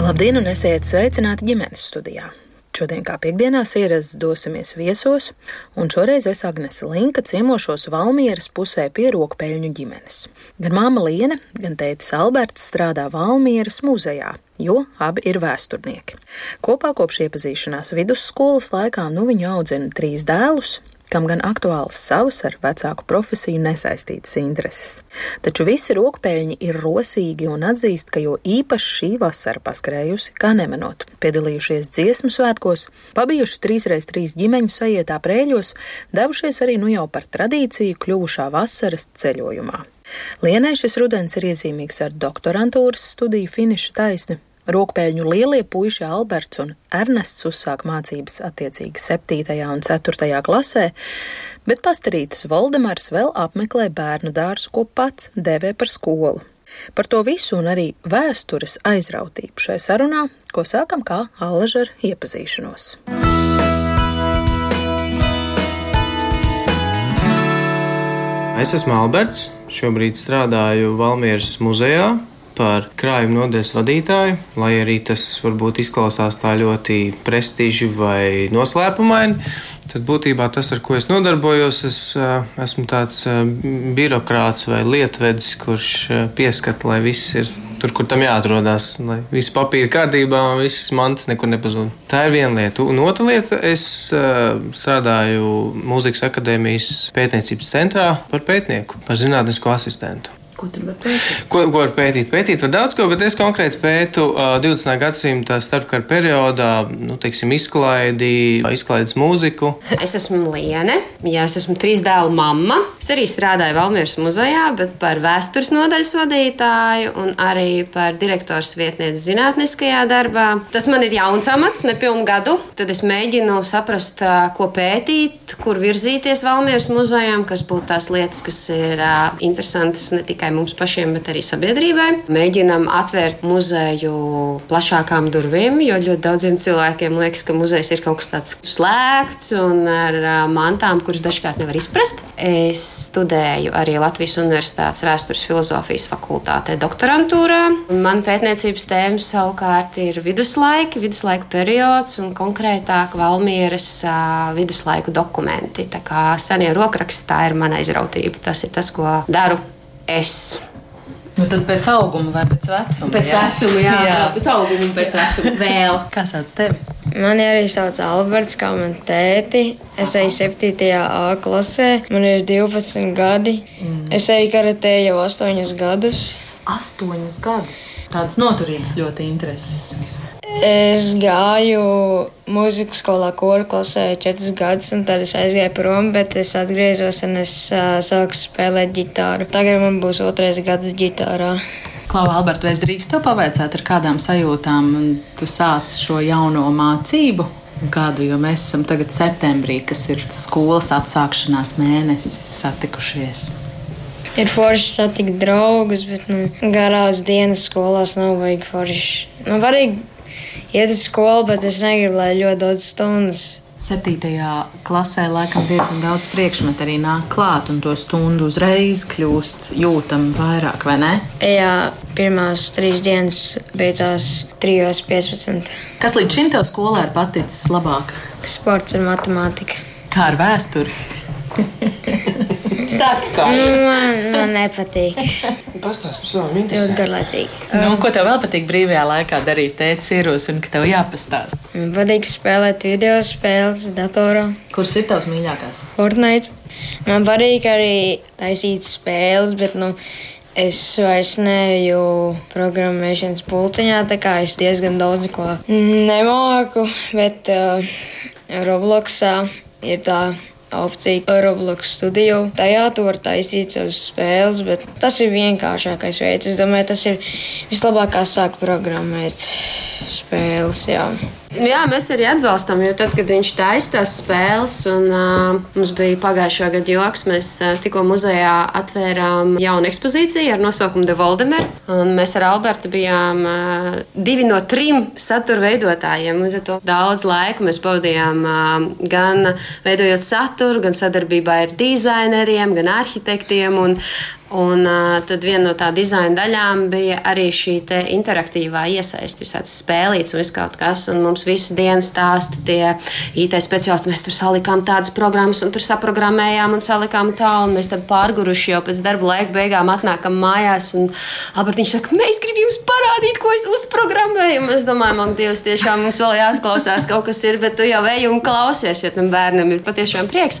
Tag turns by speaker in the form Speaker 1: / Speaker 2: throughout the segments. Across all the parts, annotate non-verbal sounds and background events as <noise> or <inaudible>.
Speaker 1: Labdien, un esiet sveicināti ģimenes studijā! Šodien, kā piekdienās, ierasts dosimies viesos, un šoreiz es Agnese Linka ciemošos Valmieras pusē pie rokpeļņu ģimenes. Gan māma Liene, gan tētis Alberts strādā Valmieras muzejā, jo abi ir vēsturnieki. Kopā kopš iepazīšanās vidusskolas laikā nu viņu audzina trīs dēlus, kam gan aktuāls savas ar vecāku profesiju nesaistītas intereses. Taču visi rokpēļņi ir rosīgi un atzīst, ka jo īpaši šī vasara paskrējusi, kā nemanot, piedalījušies dziesmu svētkos, pabijuši 3x3 ģimeņu sajietā prēļos, devušies arī nu jau par tradīciju kļuvušā vasaras ceļojumā. Lienai šis rudens ir iezīmīgs ar doktorantūras studiju finiša taisni, Rokpēļņu lielie puiši Alberts un Ernests uzsāk mācības attiecīgi 7. un 4. klasē, bet pastarītis Voldemars vēl apmeklē bērnu dārzu, ko pats devē par skolu. Par to visu un arī vēstures aizrautību šai sarunā, ko sākam kā allaža ar iepazīšanos.
Speaker 2: Es esmu Alberts. Šobrīd strādāju Valmieras muzejā, par krājuma nodeļas vadītāju, lai arī tas varbūt izklausās tā ļoti prestiži vai noslēpumaini. Tad būtībā tas, ar ko es nodarbojos, es esmu tāds birokrāts vai lietvedis, kurš pieskata, lai viss ir tur, kur tam jāatrodas, lai viss papīra kārtībā un viss mans nekur nepazūd. Tā ir viena lieta. Un otra lieta, es strādāju Mūzikas akadēmijas pētniecības centrā par pētnieku, par zinātnisko asistentu.
Speaker 1: Ko tur var pētīt?
Speaker 2: Ko, ko var pētīt? Pētīt var daudz ko, bet es konkrēti pētu uh, 20. gadsimta starpkara periodā, nu, teiksim, izklaidi, izklaides mūziku. <laughs>
Speaker 3: Es esmu Liene, jā, es esmu trīs dēlu mamma. Es arī strādāju Valmieras muzejā, bet par vēstures nodaļas vadītāju un arī par direktors vietnieci zinātniskajā darbā. Tas man ir jauns amats, nepilnu gadu. Tad es mēģinu saprast, ko pētīt, kur virzīties Valmieras muzejām, kas būtu tās lietas, kas ir uh, interesantas ne tikai tikai mums pašiem, bet arī sabiedrībai. Mēģinam atvērt muzeju plašākām durvīm, jo ļoti daudziem cilvēkiem liekas, ka muzejs ir kaut kas tāds slēgts un ar mantām, kuras dažkārt nevar izprast. Es studēju arī Latvijas Universitātes vēstures filozofijas fakultātē doktorantūrā. Man pētniecības tēma savukārt ir viduslaiki, viduslaiku periods un konkrētāk Valmieras viduslaiku dokumenti. Tā kā senie rokraksti, tā ir mana izrautība. Tas ir tas, ko daru es.
Speaker 1: Nu, tad pēc auguma vai pēc vecuma?
Speaker 3: Pēc jā. vecuma, jā, jā. pēc auguma un pēc vecuma vēl.
Speaker 1: Kā sauc tevi?
Speaker 4: Mani arī sauc Alberts, kā man tēti. Es eju 7. A klasē, man ir 12 gadi. Mm. Es eju karatē jau 8 gadus.
Speaker 1: 8 gadus. Tādas noturīgas ļoti intereses.
Speaker 4: Es gāju mūzikas skolā, kuru klasē četrus gadus, un tad es aizgāju prom, bet es atgriezos un es uh, sāku spēlēt ģitāru. Tagad man būs otrais gads ģitārā.
Speaker 1: Klau, Alberta, vai es drīkstu to pavaicāt, ar kādām sajūtām tu sāc šo jauno mācību? Gadu, jo mēs esam tagad septembrī, kas ir skolas atsākšanās mēnesis, satikušies.
Speaker 4: Ir forši satikt draugus, bet nu, garās dienas skolās nav vajag forši. Nu, varīgi iet uz skolu, bet es negribu, lai ļoti daudz stundas.
Speaker 1: Septītajā klasē laikam diezgan daudz priekšmetu arī nāk klāt, un to stundu uzreiz kļūst jūtami vairāk, vai ne?
Speaker 4: Jā, pirmās trīs dienas beidzās 3.15.
Speaker 1: Kas līdz šim tev skolā ir paticis labāk?
Speaker 4: Sports un matemātika.
Speaker 1: Kā ar vēsturi?
Speaker 3: Saki, kā
Speaker 4: nu, man, man nepatīk.
Speaker 2: Pastāstiet par savām
Speaker 4: interesēm. Ļoti garlaicīgi.
Speaker 1: Nu, ko tev vēl patīk brīvajā laikā darīt? Tēcis ierosina, ka tev jāpastāst.
Speaker 4: Man patīk spēlēt video spēles datorā.
Speaker 1: Kuras ir tavs mīļākās?
Speaker 4: Fortnite. Man patīk arī taisīt spēles, bet nu, es vairs neju programmēšanas pulciņā, tā kā es diezgan daudz ko nemāku, bet uh, Robloxā ir tā opcija Roblox studiju. Tajā tu vari taisīt savas spēles, bet tas ir vienkāršākais veids. Es domāju, tas ir vislabākais, sākt programmēt spēles. Jā.
Speaker 3: Jā, mēs arī atbalstam, jo tad, kad viņš taisa tās spēles, un uh, mums bija pagājušā gada joks, mēs uh, tikko muzejā atvērām jaunu ekspozīciju ar nosaukumu The Voldemer. Mēs ar Albertu bijām uh, divi no trim satura veidotājiem. Līdz ar to daudz laika mēs pavadījām uh, gan veidojot saturu, gan sadarbībā ar dizaineriem, gan arhitektiem. Un, Un uh, tad viena no tā dizaina daļām bija arī šī interaktīvā iesaiste, visādas spēlītas un kaut kas. Un mums visu dienu stāsta tie IT speciālisti. Mēs tur salikām tādas programmas, un tur saprogrammējām un salikām tā, un mēs tad pārguruši jau pēc darba laika beigām atnākam mājās. Un Albertiņš saka, mēs gribam jums parādīt, ko es uzprogrammēju. Un es domāju, man Dievs, tiešām mums vēl jāatklausās kaut kas ir, bet tu jau ej un klausies, ja tam bērnam ir patiešām prieks.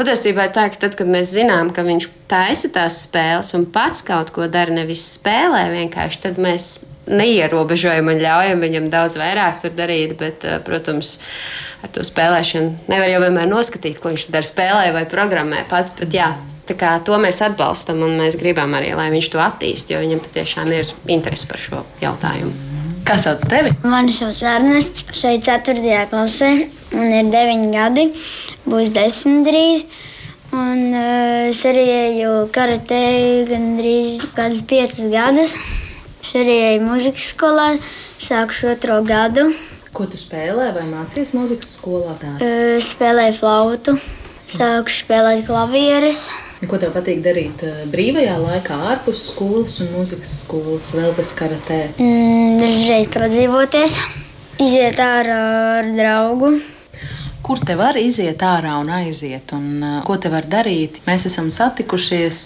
Speaker 3: Patiesībā ir tā, ka tad, kad mēs zinām, ka viņš taisa tās spēles un pats kaut ko dara, nevis spēlē vienkārši, tad mēs neierobežojam un ļaujam viņam daudz vairāk tur darīt. Bet, eh, protams, ar to spēlēšanu nevar jau vienmēr noskatīt, ko viņš dara spēlē vai programmē pats. Bet, jā, kā, to mēs atbalstam un mēs gribam arī, lai viņš to attīstītu, jo viņam patiešām ir interese par šo jautājumu.
Speaker 1: Kā sauc tevi?
Speaker 5: Mani sauc Ernests. Šeit 4. klasē. Man ir 9 gadi, būs 10 drīz. Un uh, es arī eju karatē gandrīz kādus 5 gadus. Es arī eju muzikas skolā, sākušu otro gadu.
Speaker 1: Ko tu spēlē vai mācījies muzikas skolā?
Speaker 5: Uh, spēlēju flautu, sāku spēlēt klavierus.
Speaker 1: Ko tev patīk darīt eh, brīvajā laikā, ārpus skolas un mūzikas skolas, vēl bez karatē?
Speaker 5: Mm, dažreiz padzīvoties, iziet ārā ar draugu.
Speaker 1: Kur te var iziet ārā un aiziet, un uh, ko te var darīt? Mēs esam satikušies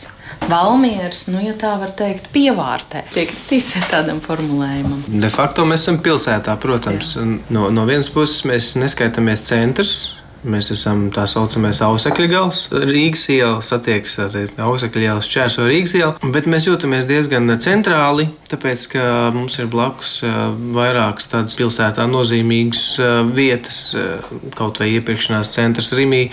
Speaker 1: Valmieras, nu, ja tā var teikt, pievārtē. Piekritīsiet tādam formulējumam.
Speaker 2: De facto mēs esam pilsētā, protams. Jā. No, no vienas puses mēs neskaitāmies centrs Mēs esam tā saucamais ausekļa gals. Rīgas iela satiekas ausekļa ielas čērso Rīgas ielu, bet mēs jūtamies diezgan centrāli, tāpēc, ka mums ir blakus vairākas tādas pilsētā nozīmīgas vietas, kaut vai iepirkšanās centrs Rimī,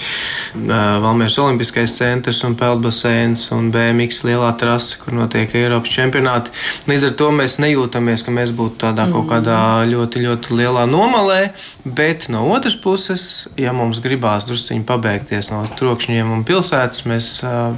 Speaker 2: Valmieras Olimpiskais centrs un Peldbaseins un BMX lielā trase, kur notiek Eiropas čempionāti. Līdz ar to mēs nejūtamies, ka mēs būtu tādā kaut kādā ļoti, ļoti lielā nomalē, bet no otras puses, ja mums gribās druskuļi pabeigties no trokšņiem un pilsētas, mēs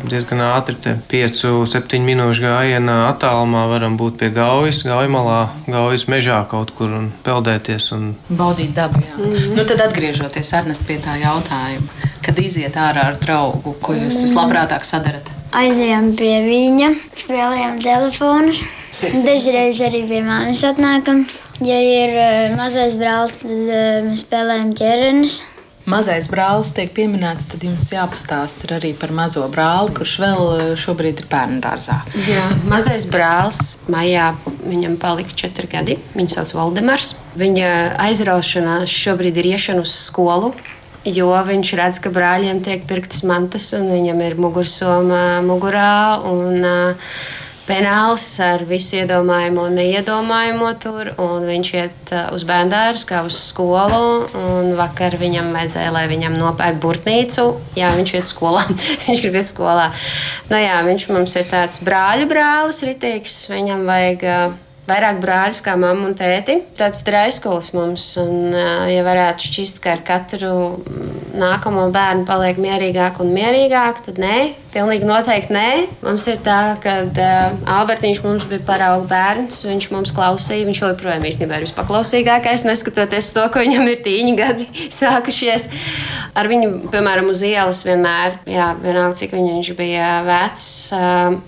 Speaker 2: diezgan ātri, 5-7 minūšu gājienā attālumā, varam būt pie gaujas, gaujamalā, gaujas mežā kaut kur un peldēties. Un...
Speaker 1: Baudīt dabu. Jā. Mm -hmm. nu, tad atgriežoties Ernest, pie tā jautājuma, kad iziet ārā ar draugu, ko jūs mm. vislabprātāk sadarat?
Speaker 5: Aizejām pie viņa, spēlējām telefonus. Dažreiz arī pie manis atnākam. Ja ir mazais brālis, tad mēs spēlējam ķermenis
Speaker 1: mazais brālis tiek pieminēts, tad jums jāpastāsta arī par mazo brāli, kurš vēl eh, šobrīd ir bērnu dārzā.
Speaker 3: Jā, mazais brālis maijā viņam palika četri gadi. Viņu sauc Valdemars. Viņa aizraušanās šobrīd ir iešana uz skolu. Jo viņš redz, ka brāļiem tiek pirktas mantas, un viņam ir mugursoma mugurā. Un, uh, penāls ar visu iedomājamo un neiedomājamo tur. Un viņš iet uh, uz bērnu kā uz skolu. Vakar viņam vajadzēja, lai viņam nopērk burtnīcu. Jā, viņš iet skolā. <laughs> viņš grib iet skolā. Nu, jā, viņš mums ir tāds brāļu brālis, ritīgs. Viņam vajag. Vairāk brāļus kā mamma un tēti. Tāds ir aizskolas mums. Un, ja varētu šķist, ka ar katru nākamo bērnu paliek mierīgāk un mierīgāk, tad nē, pilnīgi noteikti nē. Mums ir tā, ka uh, Albertiņš mums bija parauga bērns, viņš mums klausīja. Viņš joprojām īstenībā ir vispaklausīgākais, neskatoties to, ka viņam ir tīņi gadi <laughs> sākušies. Ar viņu, piemēram, uz ielas vienmēr, jā, vienalga, cik viņš bija vecs. Uh,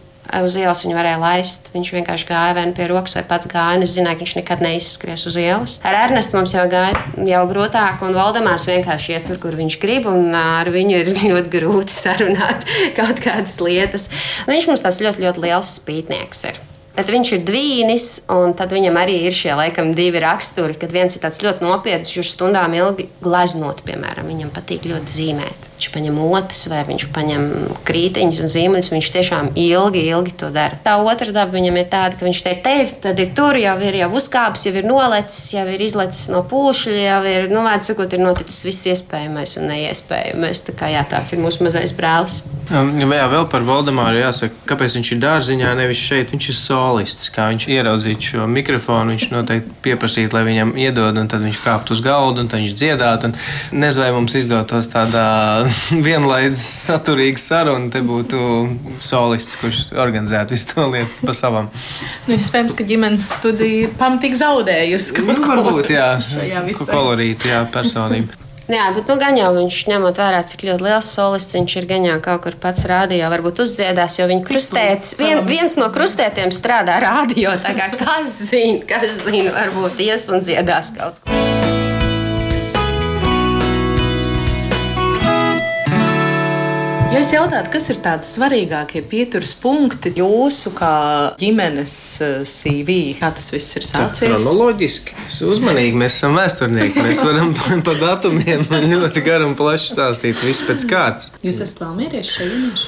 Speaker 3: uz ielas viņu varēja laist. Viņš vienkārši gāja vai nu pie rokas, vai pats gāja. Es zināju, ka viņš nekad neizskries uz ielas. Ar Ernestu mums jau gāja jau grūtāk, un Valdemārs vienkārši iet tur, kur viņš grib, un ar viņu ir <laughs> ļoti grūti sarunāt <laughs> kaut kādas lietas. Un viņš mums tāds ļoti, ļoti liels spītnieks ir. Bet viņš ir dvīnis, un tad viņam arī ir šie laikam divi raksturi. Kad viens ir tāds ļoti nopietns, viņš stundām ilgi gleznot, piemēram, viņam patīk ļoti zīmēt. Viņš paņem otrs, vai viņš paņem krītiņus un zīmeļus. Viņš tiešām ilgi, ilgi to dara. Tā otra daba viņam ir tāda, ka viņš te ir, tad ir tur, jau ir jau uzkāpis, jau ir nolecis, jau ir izlecis no pūšļa, jau ir, nu, vārds sakot, ir noticis viss iespējamais un neiespējamais. Tā kā jā, tāds ir mūsu mazais brālis.
Speaker 2: Jā, vēl par Valdemāru jāsaka, kāpēc viņš ir dārziņā, nevis šeit. Viņš ir solists. Kā viņš ieraudzītu šo mikrofonu, viņš noteikti pieprasītu, lai viņam iedod, un tad viņš kāptu uz galda, un viņš dziedātu. Nezinu, vai mums izdotos tādā <laughs> vienlaidus saturīga saruna. Te būtu solists, kurš organizētu visu to lietu pa savam.
Speaker 1: nu, iespējams, ka ģimenes studija ir pamatīgi zaudējusi kaut
Speaker 2: nu, ko. Varbūt, jā, kolorītu, jā, personību.
Speaker 3: Jā, bet nu, gan jau viņš ņemot vērā, cik ļoti liels solists viņš ir, gan jau kaut kur pats rādījā, varbūt uzdziedās, jo viņa krustēts, vien, viens no krustētiem strādā <laughs> rādio. Tā kā kas zina, kas zina, varbūt ies un dziedās kaut ko.
Speaker 1: Ja es jautātu, kas ir tādi svarīgākie pieturas punkti jūsu kā ģimenes eh, CV, kā tas viss ir sācies?
Speaker 2: Chronoloģiski, uzmanīgi mēs esam vēsturnieki. Mēs varam <laughs> pa datumiem ļoti garu un plašu stāstīt visu pēc kārtas.
Speaker 1: Jūs esat valmierieši šeit?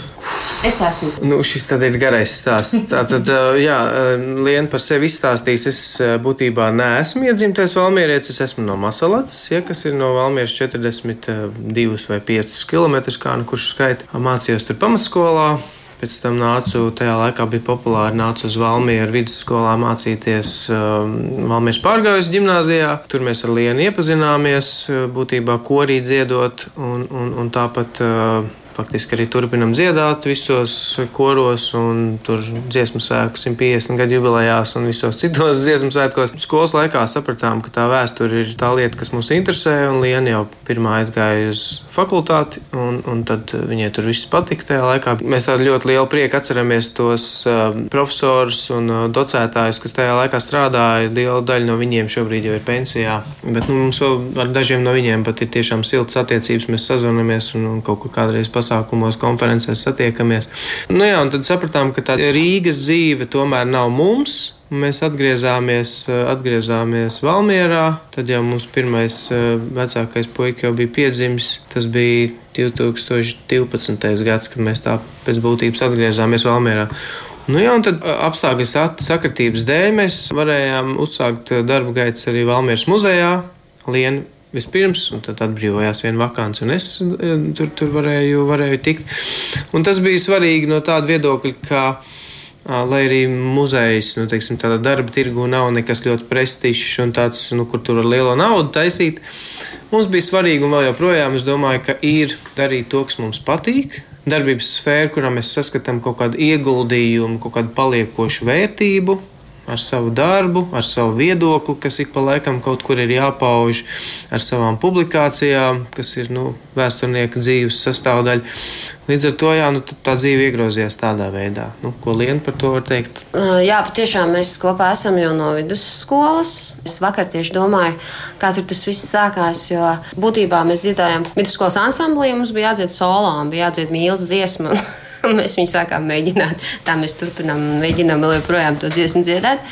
Speaker 3: Es esmu.
Speaker 2: Nu, šis tad ir garais stāsts. Tātad, <laughs> jā, Liena par sevi izstāstīs. Es būtībā neesmu iedzimtais valmierietis. Es esmu no Masalats, ja, kas ir no Valmieras 42 vai 5 km, kā nu kurš skaita. Mācījos tur pamatskolā. Pēc tam nācu, tajā laikā bija populāri, nācu uz Valmieru vidusskolā mācīties um, Valmieras pārgājas gimnājā. Tur mēs ar Lienu iepazināmies, būtībā korī dziedot, un, un, un tāpat uh, faktiski arī turpinam dziedāt visos koros, un tur dziesmu sēku 150 gadu jubilejās un visos citos <laughs> dziesmu sēkos. Skolas laikā sapratām, ka tā vēsture ir tā lieta, kas mūs interesē, un Liena jau pirmā aizgāja uz fakultāti, un, un tad viņai tur viss patika tajā laikā. Mēs tādu ļoti lielu prieku atceramies tos uh, profesorus un uh, docētājus, kas tajā laikā strādāja. Liela daļa no viņiem šobrīd jau ir pensijā, bet nu, mums vēl ar dažiem no viņiem pat ir tiešām siltas attiecības. Mēs sazvanamies un, un kaut kur kādreiz pasakām pasākumos, konferencēs satiekamies. Nu, jā, un tad sapratām, ka tā Rīgas dzīve tomēr nav mums. Mēs atgriezāmies, atgriezāmies Valmjerā. Tad jau mums pirmais vecākais puika jau bija piedzimis. Tas bija 2012. gads, kad mēs tā pēc būtības atgriezāmies Valmjerā. Nu, jā, tad apstākļu sakritības dēļ mēs varējām uzsākt darba gaitas arī Valmieras muzejā. Lienu vispirms, un tad atbrīvojās viena vakance, un es tur, tur varēju, varēju tikt. Un tas bija svarīgi no tāda viedokļa, ka. Lai arī muzejs, nu, teiksim, tādā darba tirgu nav nekas ļoti prestižs un tāds, nu, kur tur ar lielo naudu taisīt, mums bija svarīgi un vēl joprojām es domāju, ka ir darīt to, kas mums patīk. Darbības sfēra, kurā mēs saskatām kaut kādu ieguldījumu, kaut kādu paliekošu vērtību, ar savu darbu, ar savu viedokli, kas ik pa laikam kaut kur ir jāpauž, ar savām publikācijām, kas ir nu, vēsturnieka dzīves sastāvdaļa. Līdz ar to jā, nu, tā dzīve iegrozījās tādā veidā. Nu, ko Lienu par to var teikt?
Speaker 3: Jā, patiešām mēs kopā esam jau no vidusskolas. Es vakar tieši domāju, kā tur tas viss sākās. Jo būtībā mēs dziedājām vidusskolas ansamblī, mums bija jādzied solo, bija jādzied mīlas dziesmu. <laughs> <laughs> mēs viņu sākām mēģināt. Tā mēs turpinām, mēģinām vēl joprojām to dziesmu dziedāt.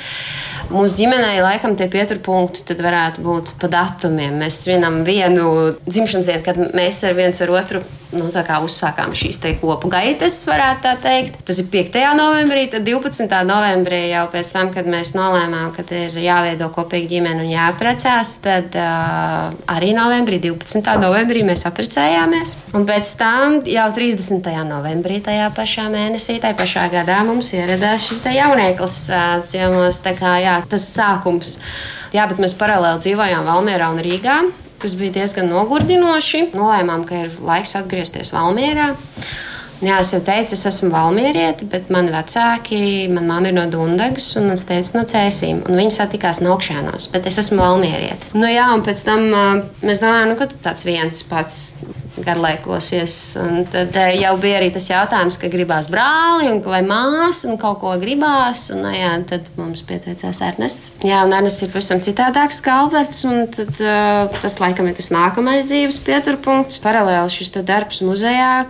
Speaker 3: Mūsu ģimenei laikam tie pieturpunkti tad varētu būt pa datumiem. Mēs svinam vienu dzimšanas dienu, kad mēs ar viens ar otru nu, uzsākām šīs kopu gaitas, varētu tā teikt. Tas ir 5. novembrī, tad 12. novembrī jau pēc tam, kad mēs nolēmām, ka ir jāveido kopīga ģimene un jāprecās, tad uh, arī novembrī, 12. novembrī mēs apprecējāmies. Un pēc tam jau 30. novembrī tajā pašā mēnesī, tajā pašā gadā mums ieradās šis jaunieklis ciemos. Tā kā jā, tas sākums. Jā, bet mēs paralēli dzīvojām Valmjerā un Rīgā kas bija diezgan nogurdinoši. Nolēmām, ka ir laiks atgriezties Valmjerā. Jā, es jau teicu, es esmu valmierieti, bet mani vecāki, manā māte ir no Dunkas un mans teica no Cēsīm. Viņi satikās no augšānos, bet es esmu valmierieti. Nu, jā, un pēc tam mēs domājam, nu, ka tāds viens pats garlaikosies. Un tad jau bija arī tas jautājums, ka gribās brāli vai māsu un kaut ko gribās. Un, jā, tad mums pieteicās Ernests. Jā, un Ernests ir pavisam citādāks kā Alberts. Tad, uh, tas laikam ir tas nākamais dzīves pieturpunkts. Paralēli šis darbs muzejā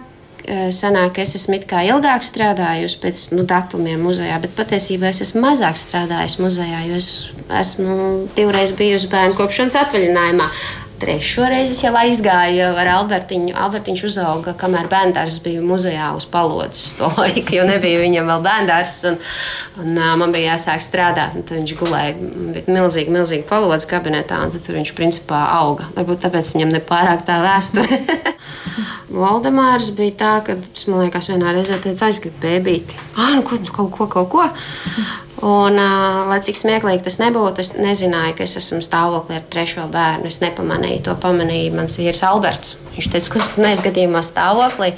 Speaker 3: sanāk, es esmu ilgāk strādājusi pēc nu, datumiem muzejā, bet patiesībā es esmu mazāk strādājusi muzejā, jo es esmu divreiz bijusi bērnu kopšanas atvaļinājumā. Trešo reizi es jau aizgāju ar Albertiņu. Albertiņš uzauga, kamēr bērns bija muzejā uz palodzes. To laiku, jo nebija viņam vēl bērns. Un, un, uh, man bija jāsāk strādāt. Tad viņš gulēja milzīgi, milzīgi palodzes kabinetā. Tur viņš principā auga. Varbūt tāpēc viņam nepārāk tā vēsture. <laughs> Valdemārs bija tā, ka man liekas, vienā reizē teicu, aizgribu bēbīti. Ah, nu, ko, kaut ko, kaut ko. Un, lai cik smieklīgi tas nebūtu, es nezināju, ka es esmu stāvoklī ar trešo bērnu. Es nepamanīju, to pamanīja mans vīrs Alberts. Viņš teica, ka tas neizgadījumā stāvoklī.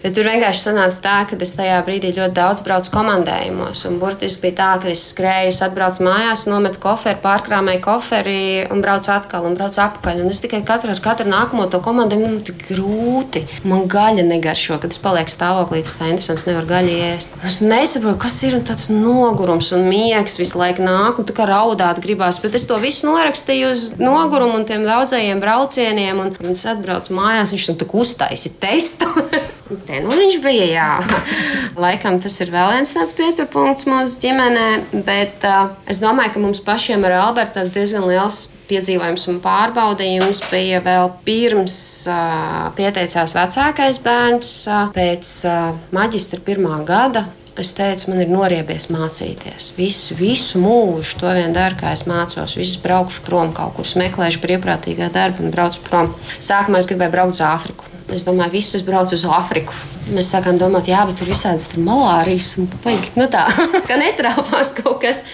Speaker 3: Tur vienkārši sanāca tā, ka es tajā brīdī ļoti daudz braucu komandējumos. Un burtiski bija tā, ka es skrēju, atbraucu mājās, nometu koferi, pārkrāmēju koferi un braucu atkal un braucu atpakaļ. Un es tikai katru, ar katru nākamo to komandējumu man tik grūti. Man gaļa negaršo, kad es palieku stāvoklī. Tas tā interesants, nevar gaļu ēst. Es nesaprotu, kas ir tāds nogurums un miegs visu laiku nāk un tā kā raudāt gribās. Bet es to visu norakstīju uz nogurumu un tiem daudzajiem braucieniem. Un, un es atbraucu mājās viņš tam uztaisīja testu. <laughs> Te nu viņš bija, jā. <laughs> Laikam tas ir vēl viens tāds pieturpunkts mūsu ģimenē, bet uh, es domāju, ka mums pašiem ar Albertu tas diezgan liels piedzīvojums un pārbaudījums bija vēl pirms uh, pieteicās vecākais bērns. Uh, pēc uh, maģistra pirmā gada es teicu, man ir noriebies mācīties. Visu, visu mūžu to vien daru, kā es mācos. Visus braukšu prom kaut kur, meklēšu brīvprātīgā darbu un braucu prom. Sākumā es gribēju braukt uz Āfriku. Es domāju, visus es braucu uz Āfriku. Mēs sākām domāt, jā, bet tur visādas tur malārijas un paigi, nu tā, <laughs> ka netrāpās kaut kas.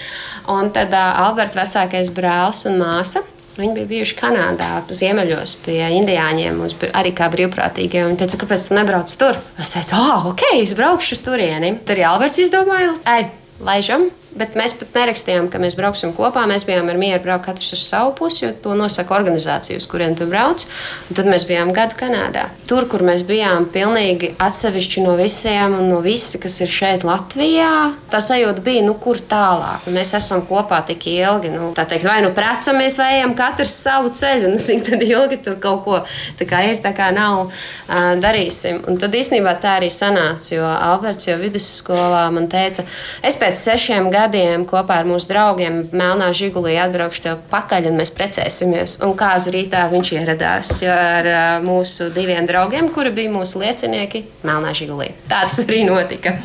Speaker 3: Un tad uh, Alberta vecākais brālis un māsa Viņi bija bijuši Kanādā, ziemeļos pie indiāņiem, arī kā brīvprātīgie. Viņi teica, kāpēc tu nebrauc tur? Es teicu, ah, ok, es braukšu uz turieni. Tur arī Alberts izdomāja, ej, laižam! Bet mēs pat nerakstījām, ka mēs brauksim kopā. Mēs bijām ar mieru braukt katrs uz savu pusi, jo to nosaka organizācija, uz kurien tu brauc. Un tad mēs bijām gadu Kanādā. Tur, kur mēs bijām pilnīgi atsevišķi no visiem un no visi, kas ir šeit Latvijā, tā sajūta bija, nu, kur tālāk. Mēs esam kopā tik ilgi. Nu, tā teikt, vai nu precamies, vai ejam katrs savu ceļu. Nu, cik ilgi tur kaut ko tā kā ir, tā kā nav, uh, darīsim. Un tad īstenībā tā arī sanāca, jo Alberts jau vidusskolā man teica, es pēc sešiem gadiem gadiem kopā ar mūsu draugiem Melnā Žigulī atbraukšu tev pakaļ un mēs precēsimies. Un kāzu rītā viņš ieradās ar mūsu diviem draugiem, kuri bija mūsu liecinieki Melnā Žigulī. Tā tas arī notika.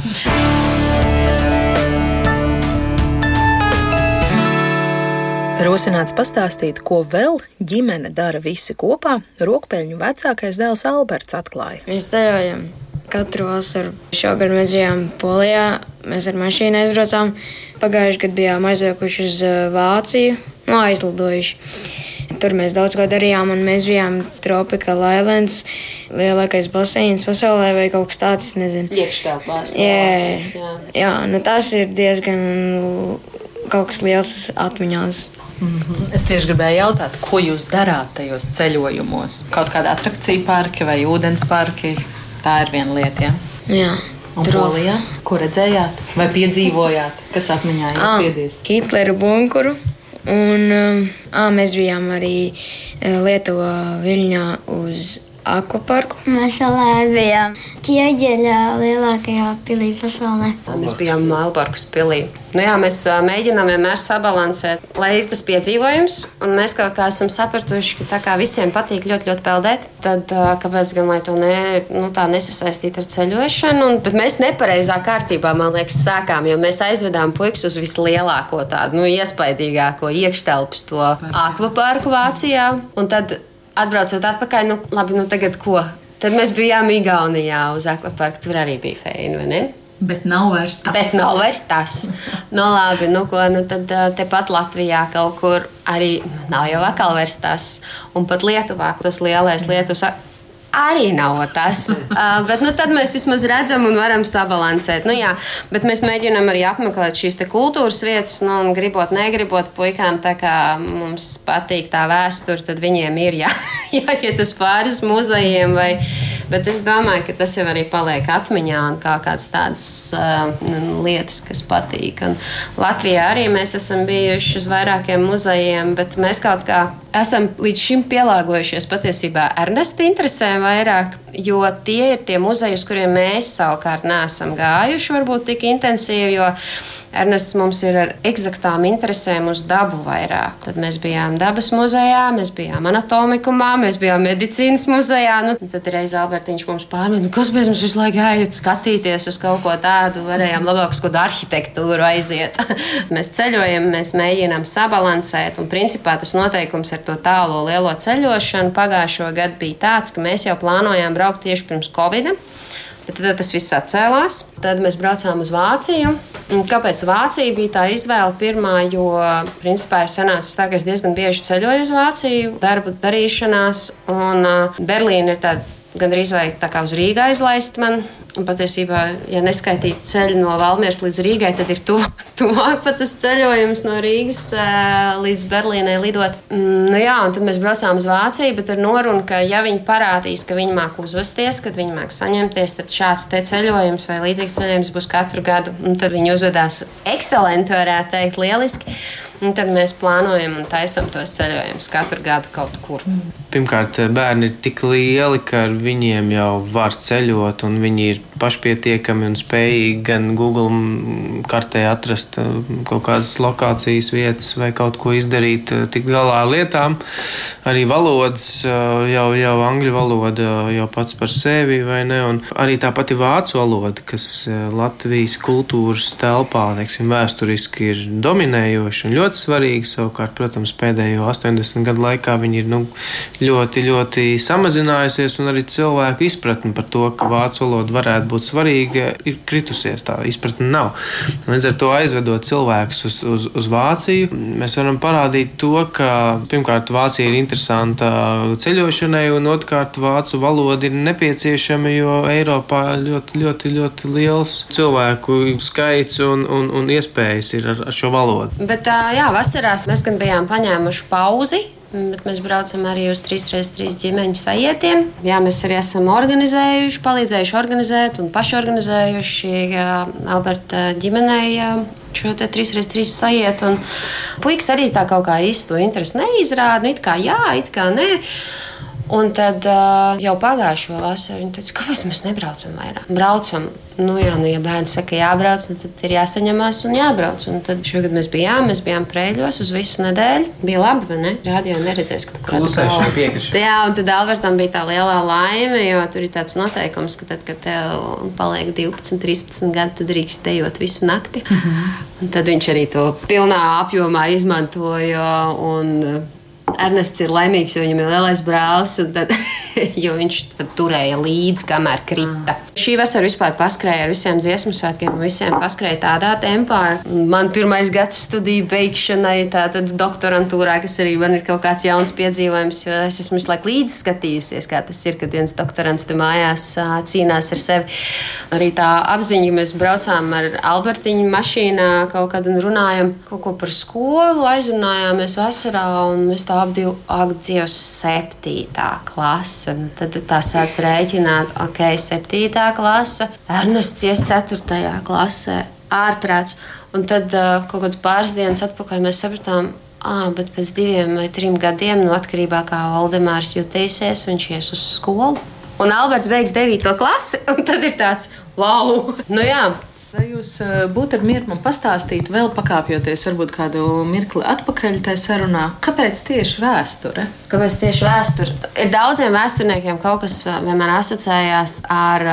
Speaker 1: Rosināts pastāstīt, ko vēl ģimene dara visi kopā, rokpeļņu vecākais dēls Alberts atklāja.
Speaker 4: Mēs ceļojam katru vasaru. Šogad mēs bijām Polijā, mēs ar mašīnu aizbraucām. Pagājušajā gadā bijām aizbraukuši uz uh, Vāciju, no aizlidojuši. Tur mēs daudz ko darījām, un mēs bijām Tropical Islands, lielākais baseins pasaulē, vai kaut kas tāds, nezinu.
Speaker 3: Iekštelpās.
Speaker 4: Jā, jā. jā nu tas ir diezgan kaut kas liels atmiņās.
Speaker 6: Mm -hmm. Es tieši gribēju jautāt, ko jūs darāt tajos ceļojumos? Kaut kāda atrakcija parki vai ūdens parki? Tā ir viena lieta. Ja?
Speaker 4: Jā.
Speaker 6: Un Polijā, ko redzējāt, vai piedzīvojāt, kas atmiņā iespiedies?
Speaker 4: Hitlera bunkuru. Un um, ā, mēs bijām arī Lietuvā, Viļņā uz akvaparku.
Speaker 5: Mēs bijām ķieģeļā lielākajā pilī pasaulē.
Speaker 3: Mēs bijām Melnburgas pilī. Nu jā, mēs mēģinām vienmēr sabalansēt, lai ir tas piedzīvojums, un mēs kaut kā esam sapratuši, ka tā kā visiem patīk ļoti, ļoti peldēt, tad kāpēc gan lai to ne, nu, tā nesasaistīt ar ceļošanu? Un, bet mēs nepareizā kārtībā, man liekas, sākām, jo mēs aizvedām puikas uz vislielāko tādu, nu, iespaidīgāko iekštelpas to akvaparku Vācijā. Un tad atbraucot atpakaļ, nu, labi, nu tagad ko? Tad mēs bijām Igaunijā uz akvaparku. Tur arī bija feini, vai ne?
Speaker 6: Bet nav vairs tas.
Speaker 3: Bet nav vairs tas. nu, labi, nu, ko, nu, tad tepat Latvijā kaut kur arī nav jau atkal vairs tas. Un pat Lietuvā, tas lielais Lietuvas arī nav tas. <laughs> Uh, bet nu, tad mēs vismaz redzam un varam sabalansēt. Nu, jā, bet mēs mēģinām arī apmeklēt šīs kultūras vietas, nu, un gribot, negribot, puikām tā kā mums patīk tā vēsture, tad viņiem ir jā, <laughs> jāiet uz pāris muzejiem. Vai, bet es domāju, ka tas jau arī paliek atmiņā un kā kādas tādas uh, lietas, kas patīk. Un Latvijā arī mēs esam bijuši uz vairākiem muzejiem, bet mēs kaut kā esam līdz šim pielāgojušies patiesībā Ernesta interesēm vairāk, jo tie ir tie muzeji, uz kuriem mēs savukārt neesam gājuši varbūt tik intensīvi. Ernests mums ir ar eksaktām interesēm uz dabu vairāk. Tad mēs bijām dabas muzejā, mēs bijām anatomikumā, mēs bijām medicīnas muzejā. Nu, tad reizē Albertiņš mums pārmet, nu, kas mēs visu laiku gājām skatīties uz kaut ko tādu, varējām labāk uz kādu arhitektūru aiziet. <laughs> mēs ceļojam, mēs mēģinām sabalansēt, un principā tas noteikums ar to tālo lielo ceļošanu pagājušo gadu bija tāds, ka mēs jau plānojām braukt tieši pirms Covid. -a. Bet tad tas viss atcēlās. Tad mēs braucām uz Vāciju. Un kāpēc Vācija bija tā izvēle pirmā? Jo, principā, ir sanācis tā, ka es diezgan bieži ceļoju uz Vāciju, darbu darīšanās, un Berlīna ir tāda gandrīz vai tā kā uz Rīgā izlaist man. Un patiesībā, ja neskaitītu ceļu no Valmieras līdz Rīgai, tad ir tu, <laughs> tuvāk pat tas ceļojums no Rīgas līdz Berlīnai lidot. Mm, nu jā, un tad mēs braucām uz Vāciju, bet ar norunu, ka ja viņi parādīs, ka viņi māk uzvesties, kad viņi māk saņemties, tad šāds te ceļojums vai līdzīgs ceļojums būs katru gadu. Un tad viņi uzvedās ekscelenti, varētu teikt, lieliski. Un tad mēs plānojam un taisām tos ceļojumus katru gadu kaut kur.
Speaker 2: Pirmkārt, bērni ir tik lieli, ka ar viņiem jau var ceļot, un viņi ir pašpietiekami un spējīgi gan Google kartē atrast kaut kādas lokācijas vietas vai kaut ko izdarīt, uh, tikt galā ar lietām. Arī valodas, uh, jau, jau angļu valoda jau pats par sevi, vai ne? Un arī tā pati vācu valoda, kas Latvijas kultūras telpā, teiksim, vēsturiski ir dominējoša un ļoti svarīga. Savukārt, protams, pēdējo 80 gadu laikā viņi ir nu, ļoti, ļoti samazinājusies, un arī cilvēku izpratne par to, ka vācu valoda varētu būt svarīga, ir kritusies. Tā izpratne nav. Līdz ar to aizvedot cilvēkus uz, uz, uz Vāciju, mēs varam parādīt to, ka pirmkārt Vācija ir interesanta ceļošanai, un otrkārt vācu valoda ir nepieciešama, jo Eiropā ļoti, ļoti, ļoti liels cilvēku skaits un, un, un iespējas ir ar, ar šo valodu.
Speaker 3: Bet, jā, vasarās mēs gan bijām paņēmuši pauzi Bet mēs braucam arī uz 3x3 ģimeņu sajietiem. Jā, mēs arī esam organizējuši, palīdzējuši organizēt un pašorganizējuši Alberta ģimenei šo 3x3 sajietu. Puikas arī tā kaut kā īsti to interesi neizrāda. It kā jā, it kā nē. Un tad uh, jau pagājušo vasaru viņa teica, kāpēc mēs nebraucam vairāk? Braucam, nu jā, nu, ja bērni saka, jābrauc, nu, tad ir jāsaņemās un jābrauc. Un tad šogad mēs bijām, mēs bijām prēļos uz visu nedēļu. Bija labi, vai ne? Rādio neredzēs, ka tu kaut
Speaker 2: kādā veidā
Speaker 3: Jā, un tad Albertam bija tā lielā laime, jo tur ir tāds noteikums, ka tad, kad tev paliek 12, 13 gadi, tu drīkst dejot visu nakti. Mm -hmm. Un tad viņš arī to pilnā apjomā izmantoja. Un, Ernests ir laimīgs, jo viņam ir lielais brālis, tad, <laughs> jo viņš turēja līdzi, kamēr krita. Mm. Šī vasara vispār paskrēja ar visiem dziesmu svētkiem, visiem paskrēja tādā tempā. Man pirmais gads studiju beigšanai, tātad doktorantūrā, kas arī man ir kaut kāds jauns piedzīvojums, jo es esmu visu laiku līdzi skatījusies, kā tas ir, kad viens doktorants te mājās cīnās ar sevi. Arī tā apziņa, ka mēs braucām ar Albertiņu mašīnā kaut kad un runājam kaut ko par skolu, aizrunājāmies vasarā un mēs tā ap divu, ak, Dievs, septītā klase. Nu, tad tā sāc rēķināt, ok, septītā klase, Ernests ies ceturtajā klasē, ārprāts. Un tad kaut kādas pāris dienas atpakaļ mēs sapratām, ah, bet pēc diviem vai trim gadiem, no atkarībā no kā Valdemārs jutīsies, viņš ies uz skolu. Un Alberts beigs 9. klasi, un tad ir tāds, wow! Nu, jā,
Speaker 6: Vai jūs būtu ar mieru man pastāstīt, vēl pakāpjoties varbūt kādu mirkli atpakaļ tajā sarunā, kāpēc tieši vēsture?
Speaker 3: Kāpēc tieši vēsture? Ir daudziem vēsturniekiem kaut kas vienmēr asociējās ar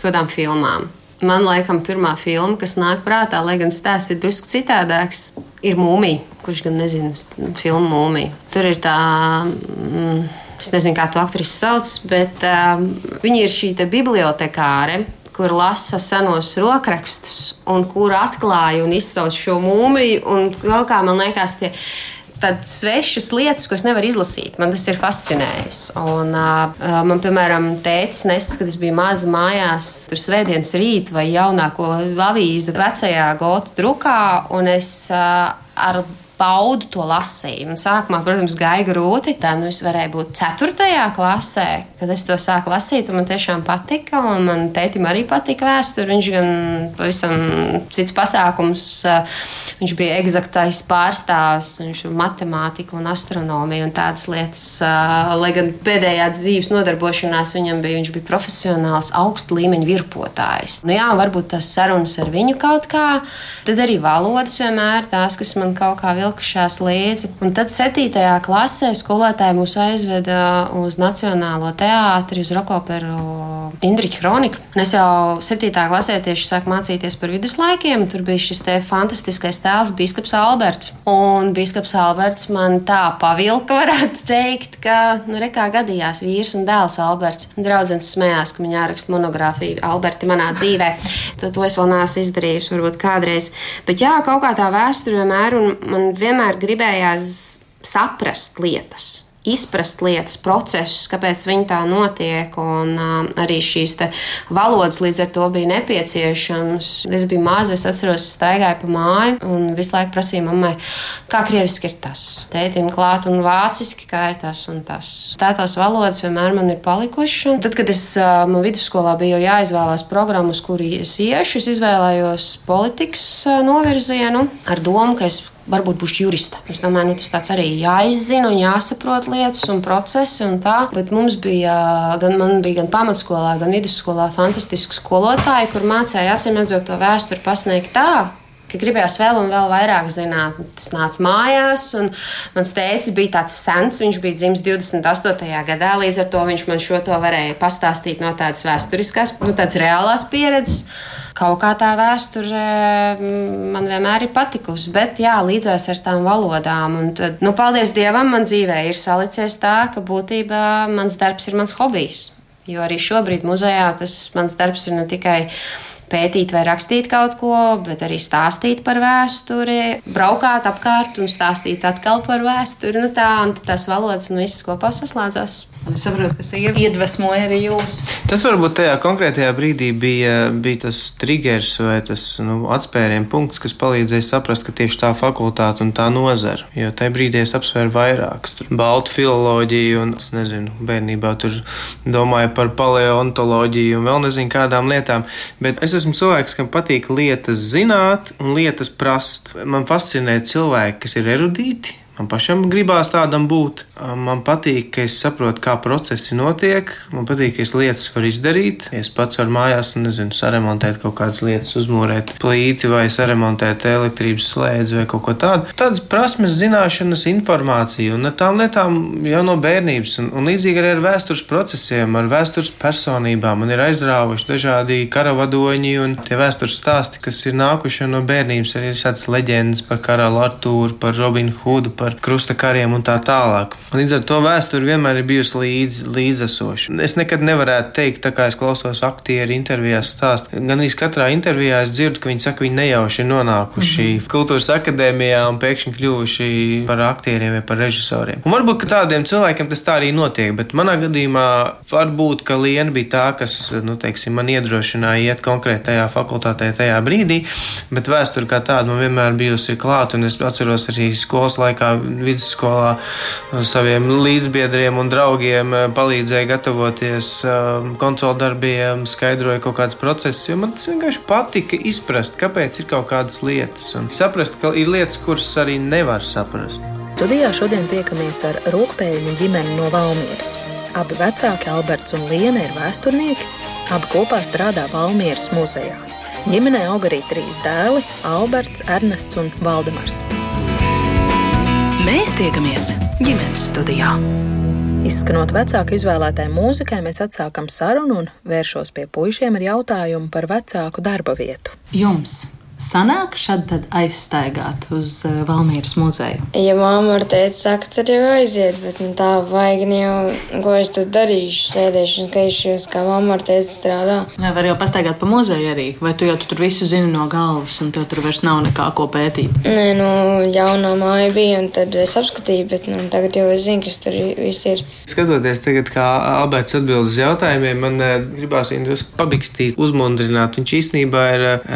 Speaker 3: kādām filmām. Man laikam pirmā filma, kas nāk prātā, lai gan stāsts ir drusku citādāks, ir mūmija. Kurš gan nezina filmu mūmija? Tur ir tā. Mm, es nezinu, kā to aktrisi sauc, bet um, viņa ir šī bibliotekāre kur lasa senos rokrakstus, un kur atklāja un izsauc šo mūmiju. Un vēl kā man liekas, tie tādas svešas lietas, ko es nevaru izlasīt. Man tas ir fascinējis. Un, uh, man, piemēram, tēcis nesis, kad es biju maza mājās, tur svētdienas rīt vai jaunāko avīzi vecajā gotu drukā, un es uh, ar baudu to lasījumu. Sākumā, protams, gāja grūti. Tā nu, es varēju būt 4. klasē, kad es to sāku lasīt. Man tiešām patika, un man tētim arī patika vēsture. Viņš gan pavisam cits pasākums, viņš bija eksaktais pārstāvs, viņš bija matemātika un astronomija un tādas lietas. Lai gan pēdējā dzīves nodarbošanās viņam bija, viņš bija profesionāls, augsta līmeņa virpotājs. Nu, jā, varbūt tas sarunas ar viņu kaut kā, tad arī valodas vienmēr tās, kas man kaut kā vilka vilkušās līdzi. Un tad 7. klasē skolotāji mūs aizveda uz Nacionālo teātri, uz Rokoperu Indriča kronika. Un es jau 7. klasē tieši sāku mācīties par viduslaikiem. Tur bija šis fantastiskais tēls, Biskups Alberts. Un Biskups Alberts man tā pavilka, <laughs> varētu teikt, ka, nu, rekā gadījās vīrs un dēls Alberts. Draudzens smējās, ka viņa āraksta monogrāfiju Alberti manā dzīvē. Tad to es vēl neesmu izdarījusi, varbūt kādreiz. Bet jā, kaut kā tā vēsture vienmēr, un man vienmēr gribējās saprast lietas izprast lietas, procesus, kāpēc viņi tā notiek. Un uh, arī šīs valodas līdz ar to bija nepieciešamas. Es biju maza, es atceros, staigāju pa māju un visu laiku prasīju mammai, kā krieviski ir tas. Tētim klāt un vāciski, kā ir tas un tas. Tā tās valodas vienmēr man ir palikušas. Tad, kad es uh, man vidusskolā biju jāizvēlās programmu, uz kuru es iešu, es izvēlējos politikas uh, novirzienu ar domu, ka es varbūt būšu jurista. Es domāju, nu, tas tāds arī jāizzina un jāsaprot lietas un procesi un tā. Bet mums bija gan, bija gan pamatskolā, gan vidusskolā fantastiski skolotāji, kur mācīja acīm redzot to vēsturi pasniegt tā, ka gribējās vēl un vēl vairāk zināt. Tas nāca mājās, un mans tēvs bija tāds sens, viņš bija dzimis 28. gadā, līdz ar to viņš man šo to varēja pastāstīt no tādas vēsturiskās, no tādas reālās pieredzes. Kaut kā tā vēsture mm, man vienmēr ir patikusi, bet jā, līdzās ar tām valodām. Un tad, nu, paldies Dievam, man dzīvē ir salicies tā, ka būtībā mans darbs ir mans hobijs. Jo arī šobrīd muzejā tas mans darbs ir ne tikai pētīt vai rakstīt kaut ko, bet arī stāstīt par vēsturi, braukāt apkārt un stāstīt atkal par vēsturi. Nu tā, un tās valodas un viss kopā saslēdzās.
Speaker 6: Un es saprotu, ka tas iedvesmoja arī jūs.
Speaker 2: Tas varbūt tajā konkrētajā brīdī bija, bija tas triggers vai tas nu, atspērienu punkts, kas palīdzēja saprast, ka tieši tā fakultāte un tā nozara. Jo tajā brīdī es apsvēru vairākas. Tur baltu filoloģiju un, es nezinu, bērnībā tur domāju par paleontoloģiju un vēl nezinu kādām lietām. Bet es esmu cilvēks, kam patīk lietas zināt un lietas prast. Man fascinē cilvēki, kas ir erudīti Man pašam gribās tādam būt. Man patīk, ka es saprotu, kā procesi notiek. Man patīk, ka es lietas varu izdarīt. Es pats varu mājās, nezinu, saremontēt kaut kādas lietas, uzmūrēt plīti vai saremontēt elektrības slēdzi vai kaut ko tādu. Tādas prasmes, zināšanas, informācija un tām lietām jau no bērnības. Un, un līdzīgi arī ar vēstures procesiem, ar vēstures personībām. Man ir aizrāvuši dažādi karavadoņi un tie vēstures stāsti, kas ir nākuši no bērnības. Arī ir šādas leģendas par karalu Artūru, par Robinu Hudu par krusta kariem un tā tālāk. Līdz ar to vēsture vienmēr ir bijusi līdz, līdzesoša. Es nekad nevarētu teikt, tā kā es klausos aktieru intervijās stāst. Gan arī katrā intervijā es dzirdu, ka viņi saka, ka viņi nejauši nonākuši mm -hmm. kultūras akadēmijā un pēkšņi kļuvuši par aktieriem vai par režisoriem. Un varbūt tādiem cilvēkiem tas tā arī notiek, bet manā gadījumā varbūt, Liena bija tā, kas, nu, teiksim, man iedrošināja iet konkrētajā fakultātē tajā brīdī, bet vēsture kā tāda man vienmēr bijusi klāta, un es atceros arī skolas laikā vidusskolā saviem līdzbiedriem un draugiem eh, palīdzēja gatavoties eh, kontrolu darbiem, skaidroja kaut kādas procesus, jo man tas vienkārši patika izprast, kāpēc ir kaut kādas lietas un saprast, ka ir lietas, kuras arī nevar saprast.
Speaker 1: Studijā šodien tiekamies ar rokpēļņu ģimeni no Valmieras. Abi vecāki, Alberts un Liena, ir vēsturnieki. Abi kopā strādā Valmieras muzejā. Ģimenē aug arī trīs dēli - Alberts, Ernests un Valdemars. Mēs tiekamies ģimenes studijā. Izskanot vecāku izvēlētai mūzikai, mēs atsākam sarunu un vēršos pie puišiem ar jautājumu par vecāku darba vietu.
Speaker 6: Jums sanāk šādi aizstaigāt uz uh, Valmīras muzeju?
Speaker 4: Ja mamma ar tēti saka, tad jau aiziet, bet nu, tā vajag nu jau, ko es tad darīšu. Sēdēšu un skatīšos, kā mamma ar tēti strādā.
Speaker 6: Jā, var jau pastaigāt pa muzeju arī, vai tu jau tu tur visu zini no galvas, un tev tur vairs nav nekā ko pētīt?
Speaker 4: Nē, nu, jaunā māja bija, un tad es apskatīju, bet nu, tagad jau es zinu, kas tur viss ir.
Speaker 2: Skatoties tagad, kā Alberts atbild uz jautājumiem, man uh, gribās viņu pabikstīt, uzmundrināt. Viņš īstenībā ir uh,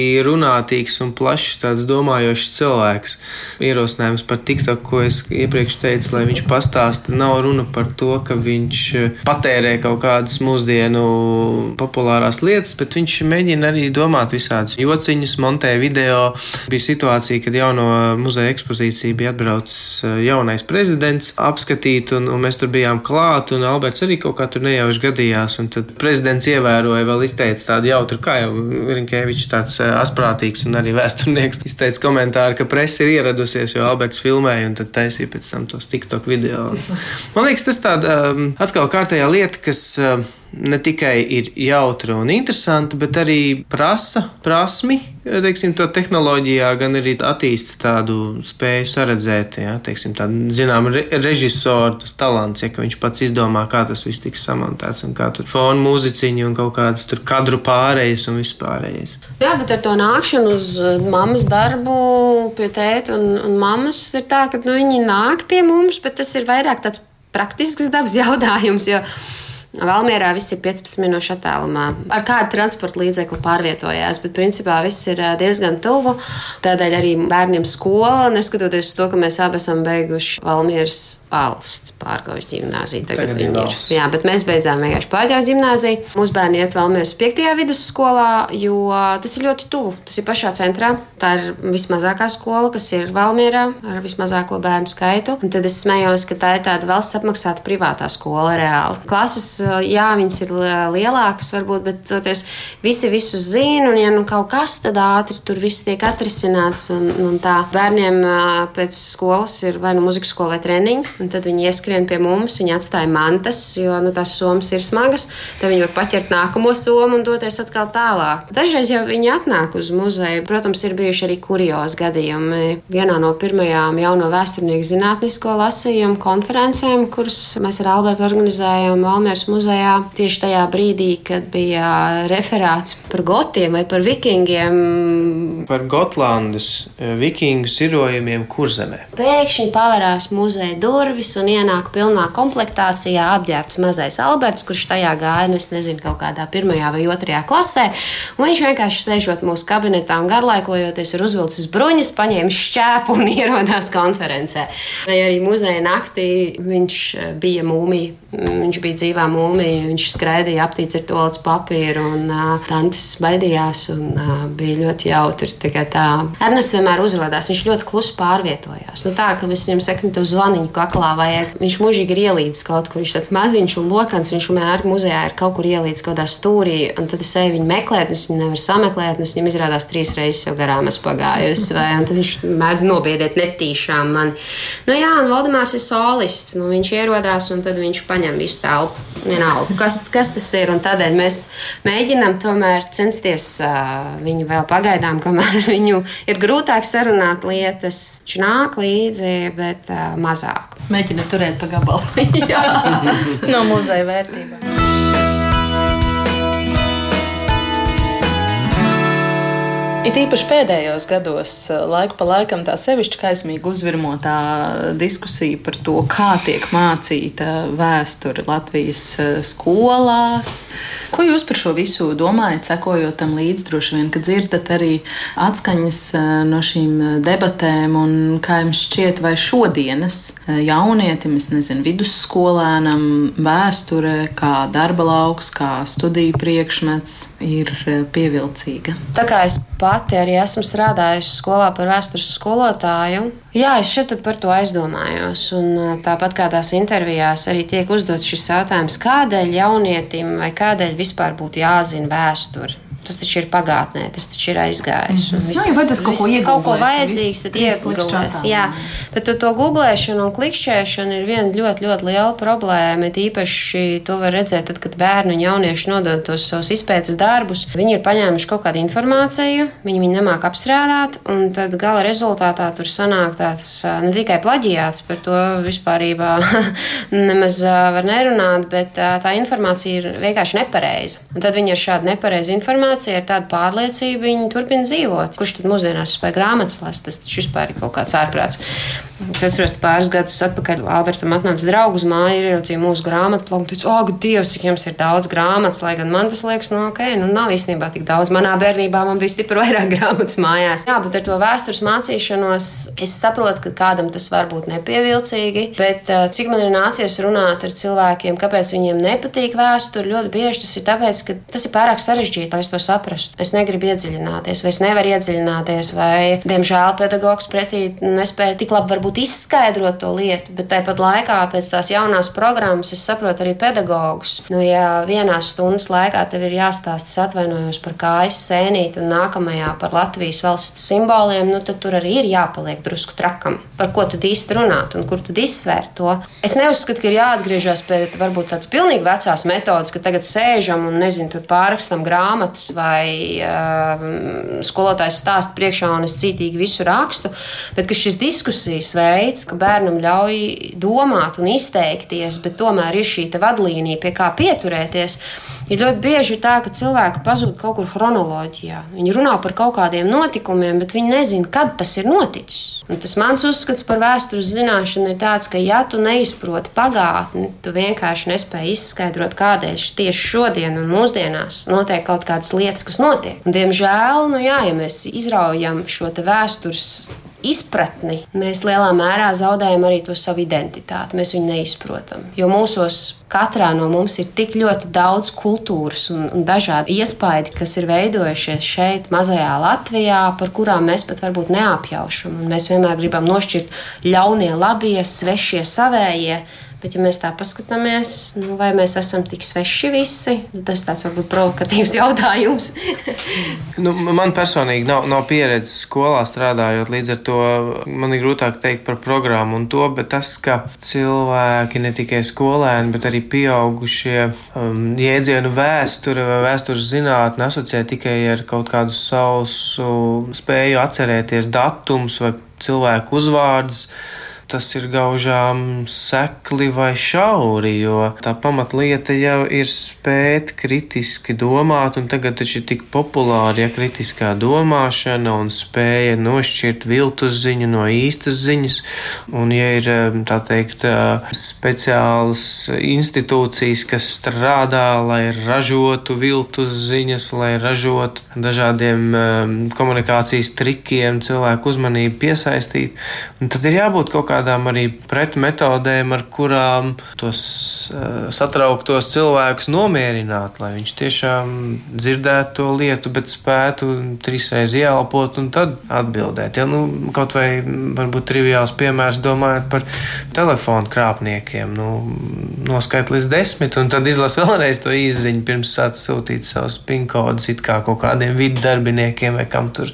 Speaker 2: ļoti runātīgs un plašs, tāds domājošs cilvēks. Ierosinājums par TikTok, ko es iepriekš teicu, lai viņš pastāsta, nav runa par to, ka viņš eh, patērē kaut kādas mūsdienu populārās lietas, bet viņš mēģina arī domāt visādus jociņus, montē video. Bija situācija, kad jauno muzeja ekspozīciju bija atbraucis eh, jaunais prezidents apskatīt, un, un mēs tur bijām klāt, un Alberts arī kaut kā tur nejauši gadījās, un tad prezidents ievēroja, vēl izteica tādu jautru, kā jau Rinkēvičs tāds eh, asprātīgs un arī vēsturnieks <laughs> izteica komentāru, ka presa ir ieradusies, jo Alberts filmēja un tad taisīja pēc tam tos TikTok video. <laughs> Man liekas, tas tāda um, atkal kārtējā lieta, kas. Ne tikai ir jautra un interesanta, bet arī prasa prasmi, teiksim, to tehnoloģijā, gan arī attīsta tādu spēju saredzēt, ja, teiksim, tādu, zinām, re režisoru tas talants, ja, ka viņš pats izdomā, kā tas viss tiks samontēts un kā tur fonu mūziciņu un kaut kādas tur kadru pārējas un vispārējais.
Speaker 3: Jā, bet ar to nākšanu uz uh, mammas darbu pie tēta un, un mammas ir tā, ka nu, viņi nāk pie mums, bet tas ir vairāk tāds praktisks dabas <laughs> jautājums. Jo, Valmjerā viss ir 15 minūšu attālumā. Ar kādu transporta līdzekli pārvietojās, bet principā viss ir diezgan tuvu. Tādēļ arī bērniem skola, neskatoties uz to, ka mēs abi esam beiguši Valmjeras valsts pārgājas gimnāziju. Tagad, Tagad viņi ir. Jā, bet mēs beidzām vienkārši pārgājas gimnāziju. Mūsu bērni iet Valmjeras 5. vidusskolā, jo tas ir ļoti tuvu. Tas ir pašā centrā. Tā ir vismazākā skola, kas ir Valmjerā ar vismazāko bērnu skaitu. Un tad es smējos, ka tā ir tāda valsts apmaksāta privātā skola reāli. Klases jā, viņas ir lielākas, varbūt, bet toties visi visus zina, un ja nu kaut kas tad ātri tur viss tiek atrisināts, un, un tā bērniem pēc skolas ir vai nu muzikas skola vai treniņi, un tad viņi ieskrien pie mums, viņi atstāja mantas, jo nu, tās somas ir smagas, tad viņi var paķert nākamo somu un doties atkal tālāk. Dažreiz jau viņi atnāk uz muzeju, protams, ir bijuši arī kuriozi gadījumi. Vienā no pirmajām jauno vēsturnieku zinātnisko lasījumu konferencēm, kuras mēs ar Albertu organizējām Valmieras muzejā tieši tajā brīdī, kad bija referāts par gotiem vai par vikingiem.
Speaker 2: Par Gotlandes e, vikingu sirojumiem kurzemē.
Speaker 3: Pēkšņi pavērās muzeja durvis un ienāk pilnā komplektācijā apģērbts mazais Alberts, kurš tajā gāja, nu, es nezinu, kaut kādā pirmajā vai otrajā klasē. Un viņš vienkārši sēžot mūsu kabinetā un garlaikojoties, ir uzvilcis bruņas, paņēmis šķēpu un <laughs> ierodās konferencē. Vai arī muzeja naktī viņš e, bija mūmija, viņš bija dzīvā mūmija mūmija. Viņš skraidīja aptīts ar tolets papīru, un uh, tantes baidījās, un uh, bija ļoti jautri. Ernests vienmēr uzrādās, viņš ļoti klusi pārvietojās. Nu, tā, ka es viņam saku, tev zvaniņu kaklā vajag. Viņš mūžīgi ir ielīdzis kaut kur, viņš tāds maziņš un lokans, viņš vienmēr muzejā ir kaut kur ielīdzis kaut kādā stūrī, un tad es eju viņu meklēt, es viņu nevaru sameklēt, un es viņam izrādās trīs reizes jau garām esmu pagājusi, vai, un tad viņš mēdz nobiedēt netīšām mani. Nu jā, un Valdemārs ir solists, nu viņš ierodās, un tad viņš paņem visu telpu vienalga, kas, kas tas ir. Tādēļ mēs mēģinām tomēr censties uh, viņu vēl pagaidām, kamēr <laughs> viņu ir grūtāk sarunāt lietas. Viņš nāk līdzi, bet uh, mazāk.
Speaker 6: Mēģina turēt pa gabalu <laughs> no muzeja vērtībām. It īpaši pēdējos gados, eh, laiku pa laikam, tā sevišķi kaismīgi uzvirmotā diskusija par to, kā tiek mācīta vēsture Latvijas eh, skolās. Ko jūs par šo visu domājat, sekojot tam līdzi? Droši vien, ka dzirdat arī atskaņas eh, no šīm debatēm, un kā jums šķiet, vai šodienas jaunietim, es nezinu, vidusskolēnam vēsture kā darba lauks, kā studiju priekšmets ir pievilcīga?
Speaker 3: Pati arī esmu strādājusi skolā par vēstures skolotāju. Jā, es šeit par to aizdomājos. Un tāpat kā tās intervijās arī tiek uzdots šis jautājums, kādēļ jaunietim vai kādēļ vispār būtu jāzina vēsture. Tas taču ir pagātnē, tas taču ir aizgājis. Mm -hmm.
Speaker 6: Viss,
Speaker 3: nu,
Speaker 6: ja tas kaut ko iegūlēs,
Speaker 3: kaut ko vajadzīgs, tad iegūlēs. Jā, bet to, to googlēšana un klikšķēšana ir viena ļoti, ļoti liela problēma. Īpaši to var redzēt, tad, kad bērni un jaunieši nodod tos savus izpētes darbus. Viņi ir paņēmuši kaut kādu informāciju, viņi viņu nemāk apstrādāt, un tad gala rezultātā tur sanāk tāds ne tikai plaģiāts, par to vispārībā <laughs> nemaz var nerunāt, bet tā informācija ir vienkārši nepareiza. Un tad viņi ar šādu nepareizu informāciju informācija, ar tādu pārliecību viņi turpina dzīvot. Kurš tad mūsdienās spēj grāmatas lasīt? Tas taču vispār ir kaut kāds ārprāts. Es atceros, pāris gadus atpakaļ Albertam atnāca draugs uz māju, ieraudzīja mūsu grāmatu plauku, teica, ak, Dievs, cik jums ir daudz grāmatas, lai gan man tas liekas, nu, ok, nu nav īstenībā tik daudz. Manā bērnībā man bija stipri <laughs> vairāk grāmatas mājās. Jā, bet ar to vēstures mācīšanos es saprotu, ka kādam tas var būt nepievilcīgi, bet cik man ir nācies runāt ar cilvēkiem, kāpēc viņiem nepatīk vēsture, ļoti bieži tas ir tāpēc, ka tas ir pārāk sarežģīti, lai es to saprastu. Es negribu iedziļināties, vai es nevaru iedziļināties, vai, diemžēl, pedagogs pretī nespēja tik labi varbūt izskaidrot to lietu, bet tāpat laikā pēc tās jaunās programmas es saprotu arī pedagogus. Nu, ja vienā stundas laikā tev ir jāstāsta, es atvainojos par kājas sēnīti un nākamajā par Latvijas valsts simboliem, nu, tad tur arī ir jāpaliek drusku trakam. Par ko tad īsti runāt un kur tad izsvērt to? Es neuzskatu, ka ir jāatgriežas pie varbūt tādas pilnīgi vecās metodas, ka tagad sēžam un nezinu, tur pārrakstam grāmatas vai uh, skolotājs stāsta priekšā un es cītīgi visu rakstu, bet šis diskusijas veids, ka bērnam ļauj domāt un izteikties, bet tomēr ir šī vadlīnija, pie kā pieturēties. Ir ļoti bieži tā, ka cilvēki pazūd kaut kur chronoloģijā. Viņi runā par kaut kādiem notikumiem, bet viņi nezina, kad tas ir noticis. Un tas mans uzskats par vēstures zināšanu ir tāds, ka, ja tu neizproti pagātni, tu vienkārši nespēji izskaidrot, kādēļ tieši šodien un mūsdienās notiek kaut kādas lietas, kas notiek. Un, diemžēl, nu jā, ja mēs izraujam šo vēstures izpratni, mēs lielā mērā zaudējam arī to savu identitāti. Mēs viņu neizprotam. Jo mūsos katrā no mums ir tik ļoti daudz kultūras un, un dažādi iespaidi, kas ir veidojušies šeit, mazajā Latvijā, par kurām mēs pat varbūt neapjaušam. Un mēs vienmēr gribam nošķirt ļaunie, labie, svešie, savējie. Bet, ja mēs tā paskatāmies, nu, vai mēs esam tik sveši visi, tas tāds varbūt provokatīvs <laughs> jautājums.
Speaker 2: nu, man personīgi nav, nav pieredzes skolā strādājot, līdz ar to man ir grūtāk teikt par programmu un to, bet tas, ka cilvēki ne tikai skolēni, bet arī pieaugušie um, jēdzienu vēsture vai vēstures zinātni asociē tikai ar kaut kādu sausu spēju atcerēties datums vai cilvēku uzvārdus tas ir gaužām sekli vai šauri, jo tā pamatlieta jau ir spēt kritiski domāt, un tagad taču ir tik populāra ja kritiskā domāšana un spēja nošķirt viltus ziņu no īstas ziņas, un ja ir tā teikt speciālas institūcijas, kas strādā, lai ražotu viltus ziņas, lai ražotu dažādiem komunikācijas trikiem cilvēku uzmanību piesaistīt, un tad ir jābūt kaut kā kādām arī pretmetodēm, ar kurām tos uh, satrauktos cilvēkus nomierināt, lai viņš tiešām dzirdētu to lietu, bet spētu trīsreiz ieelpot un tad atbildēt. Ja, nu, kaut vai varbūt triviāls piemērs domājot par telefonu krāpniekiem. Nu, noskait līdz desmit, un tad izlasa <laughs> vēlreiz to īziņu, pirms sāc sūtīt savus pinkodus it kā kaut kādiem vidu darbiniekiem vai kam tur,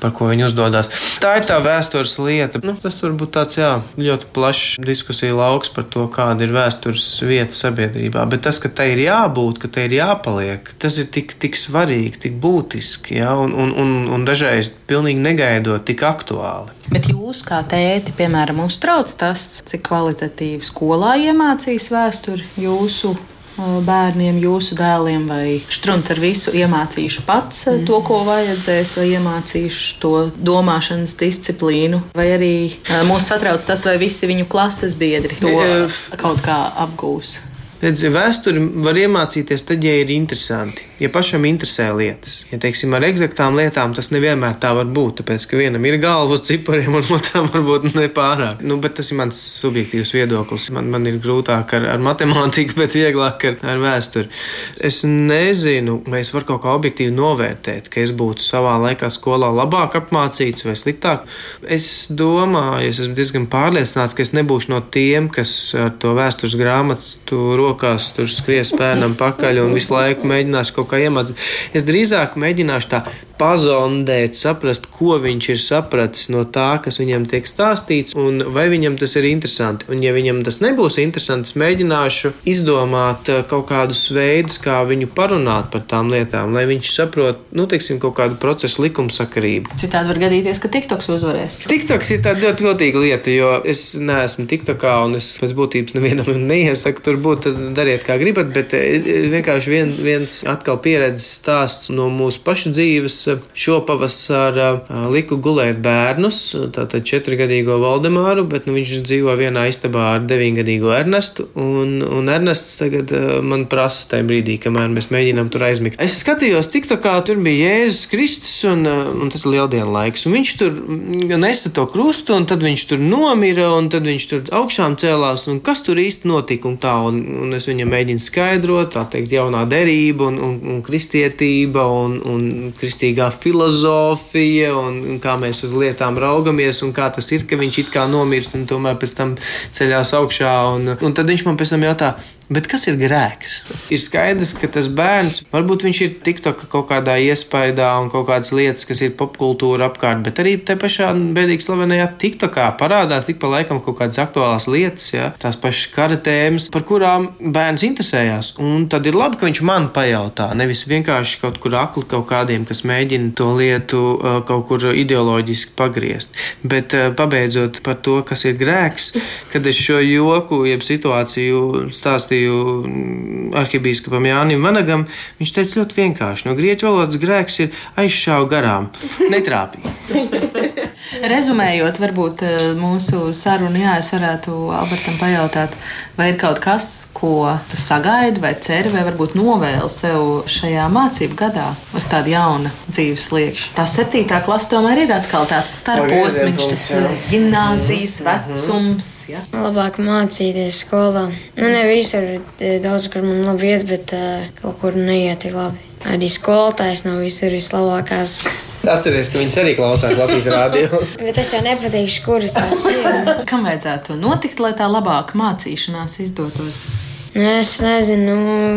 Speaker 2: par ko viņi uzdodas. Tā ir tā vēstures lieta. Nu, tas var būt tāds, jā, ļoti plašs diskusija lauks par to, kāda ir vēstures vieta sabiedrībā. Bet tas, ka tai ir jābūt, ka tai ir jāpaliek, tas ir tik, tik svarīgi, tik būtiski, ja? un, un, un, un dažreiz pilnīgi negaidot tik aktuāli.
Speaker 6: Bet jūs, kā tēti, piemēram, uztrauc tas, cik kvalitatīvi skolā iemācīs vēsturi jūsu bērniem, jūsu dēliem, vai strunts ar visu iemācīšu pats mm. to, ko vajadzēs, vai iemācīšu to domāšanas disciplīnu, vai arī mūs satrauc tas, vai visi viņu klases biedri to kaut kā apgūs.
Speaker 2: Redz, vēsturi var iemācīties tad, ja ir interesanti, ja pašam interesē lietas. Ja teiksim, ar eksaktām lietām tas nevienmēr tā var būt, tāpēc ka vienam ir galva uz cipariem, un <laughs> otram varbūt nepārāk. Nu, bet tas ir mans subjektīvs viedoklis. Man, man ir grūtāk ar, ar matemātiku, bet vieglāk ar, ar vēsturi. Es nezinu, vai es varu kaut kā objektīvi novērtēt, ka es būtu savā laikā skolā labāk apmācīts vai sliktāk. Es domāju, es esmu diezgan pārliecināts, ka es nebūšu no tiem, kas ar to vēstures grāmatas tur rokās, tur skries pēnam pakaļ un visu laiku mēģinās kaut kā iemācīt. Es drīzāk mēģināšu tā pazondēt, saprast, ko viņš ir sapratis no tā, kas viņam tiek stāstīts, un vai viņam tas ir interesanti. Un, ja viņam tas nebūs interesanti, es mēģināšu izdomāt eh, kaut kādus veidus, kā viņu parunāt par tām lietām, lai viņš saprot, nu, teiksim, kaut kādu procesu likumsakarību.
Speaker 6: Citādi var gadīties, ka TikToks uzvarēs.
Speaker 2: TikToks ir tāda ļoti viltīga lieta, jo es neesmu TikTokā, un es pēc būtības nevienam <laughs> neiesaku tur būt, dariet kā gribat, bet eh, vienkārši vien, viens atkal pieredzes stāsts no mūsu pašu dzīves šopavasar liku gulēt bērnus, tātad četrgadīgo Valdemāru, bet nu, viņš dzīvo vienā istabā ar deviņgadīgo Ernestu. Un, un Ernests tagad man prasa tajā brīdī, kamēr mēs mēģinām tur aizmigt. Es skatījos, tik tā kā tur bija Jēzus Kristus, un, un tas ir lieldienu laiks. Un viņš tur nesa to krustu, un tad viņš tur nomira, un tad viņš tur augšām cēlās. Kas tur īsti notika? Un, tā, un, un es viņam mēģinu skaidrot, tā teikt, jaunā derība un, un, un kristietība un, un kristīgā filozofija un, un kā mēs uz lietām raugamies un kā tas ir, ka viņš it kā nomirst un tomēr pēc tam ceļās augšā. Un, un tad viņš man pēc tam jautā, Bet kas ir grēks? Ir skaidrs, ka tas bērns varbūt viņš ir TikTok kaut kādā iespaidā un kaut kādas lietas, kas ir popkultūra apkārt, bet arī te pašā bēdīgi slavenajā TikTokā parādās ik pa laikam kaut kādas aktuālās lietas, ja? tās pašas kara tēmas, par kurām bērns interesējās. Un tad ir labi, ka viņš man pajautā, nevis vienkārši kaut kur akli kaut kādiem, kas mēģina to lietu kaut kur ideoloģiski pagriezt. Bet pabeidzot par to, kas ir grēks, kad es šo joku, jeb situāciju stāstīju stāstīju arhibīskapam Jānim Vanagam, viņš teica ļoti vienkārši. No grieķu valodas grēks ir aizšāvu garām, netrāpīja. <laughs>
Speaker 6: Rezumējot, varbūt eh, mūsu sarunu, jā, es varētu Albertam pajautāt, vai ir kaut kas, ko tu sagaidi vai ceri, vai varbūt novēli sev šajā mācību gadā uz tādu jaunu dzīves sliekšņu. Tā septītā klase tomēr ir atkal tāds starposmiņš, tas gimnāzijas mhm. vecums. Ja?
Speaker 4: Labāk mācīties skolā. Nu, ne visur daudz, kur man labi iet, bet uh, kaut kur neiet tik labi. Arī skolotājs nav visur vislabākās.
Speaker 2: Atcerieties, ka viņas arī klausās Latvijas rādio. <laughs>
Speaker 4: Bet es jau nepateikšu, kuras tās ir.
Speaker 6: Kam vajadzētu notikt, lai tā labāk mācīšanās izdotos?
Speaker 4: Nu, es nezinu,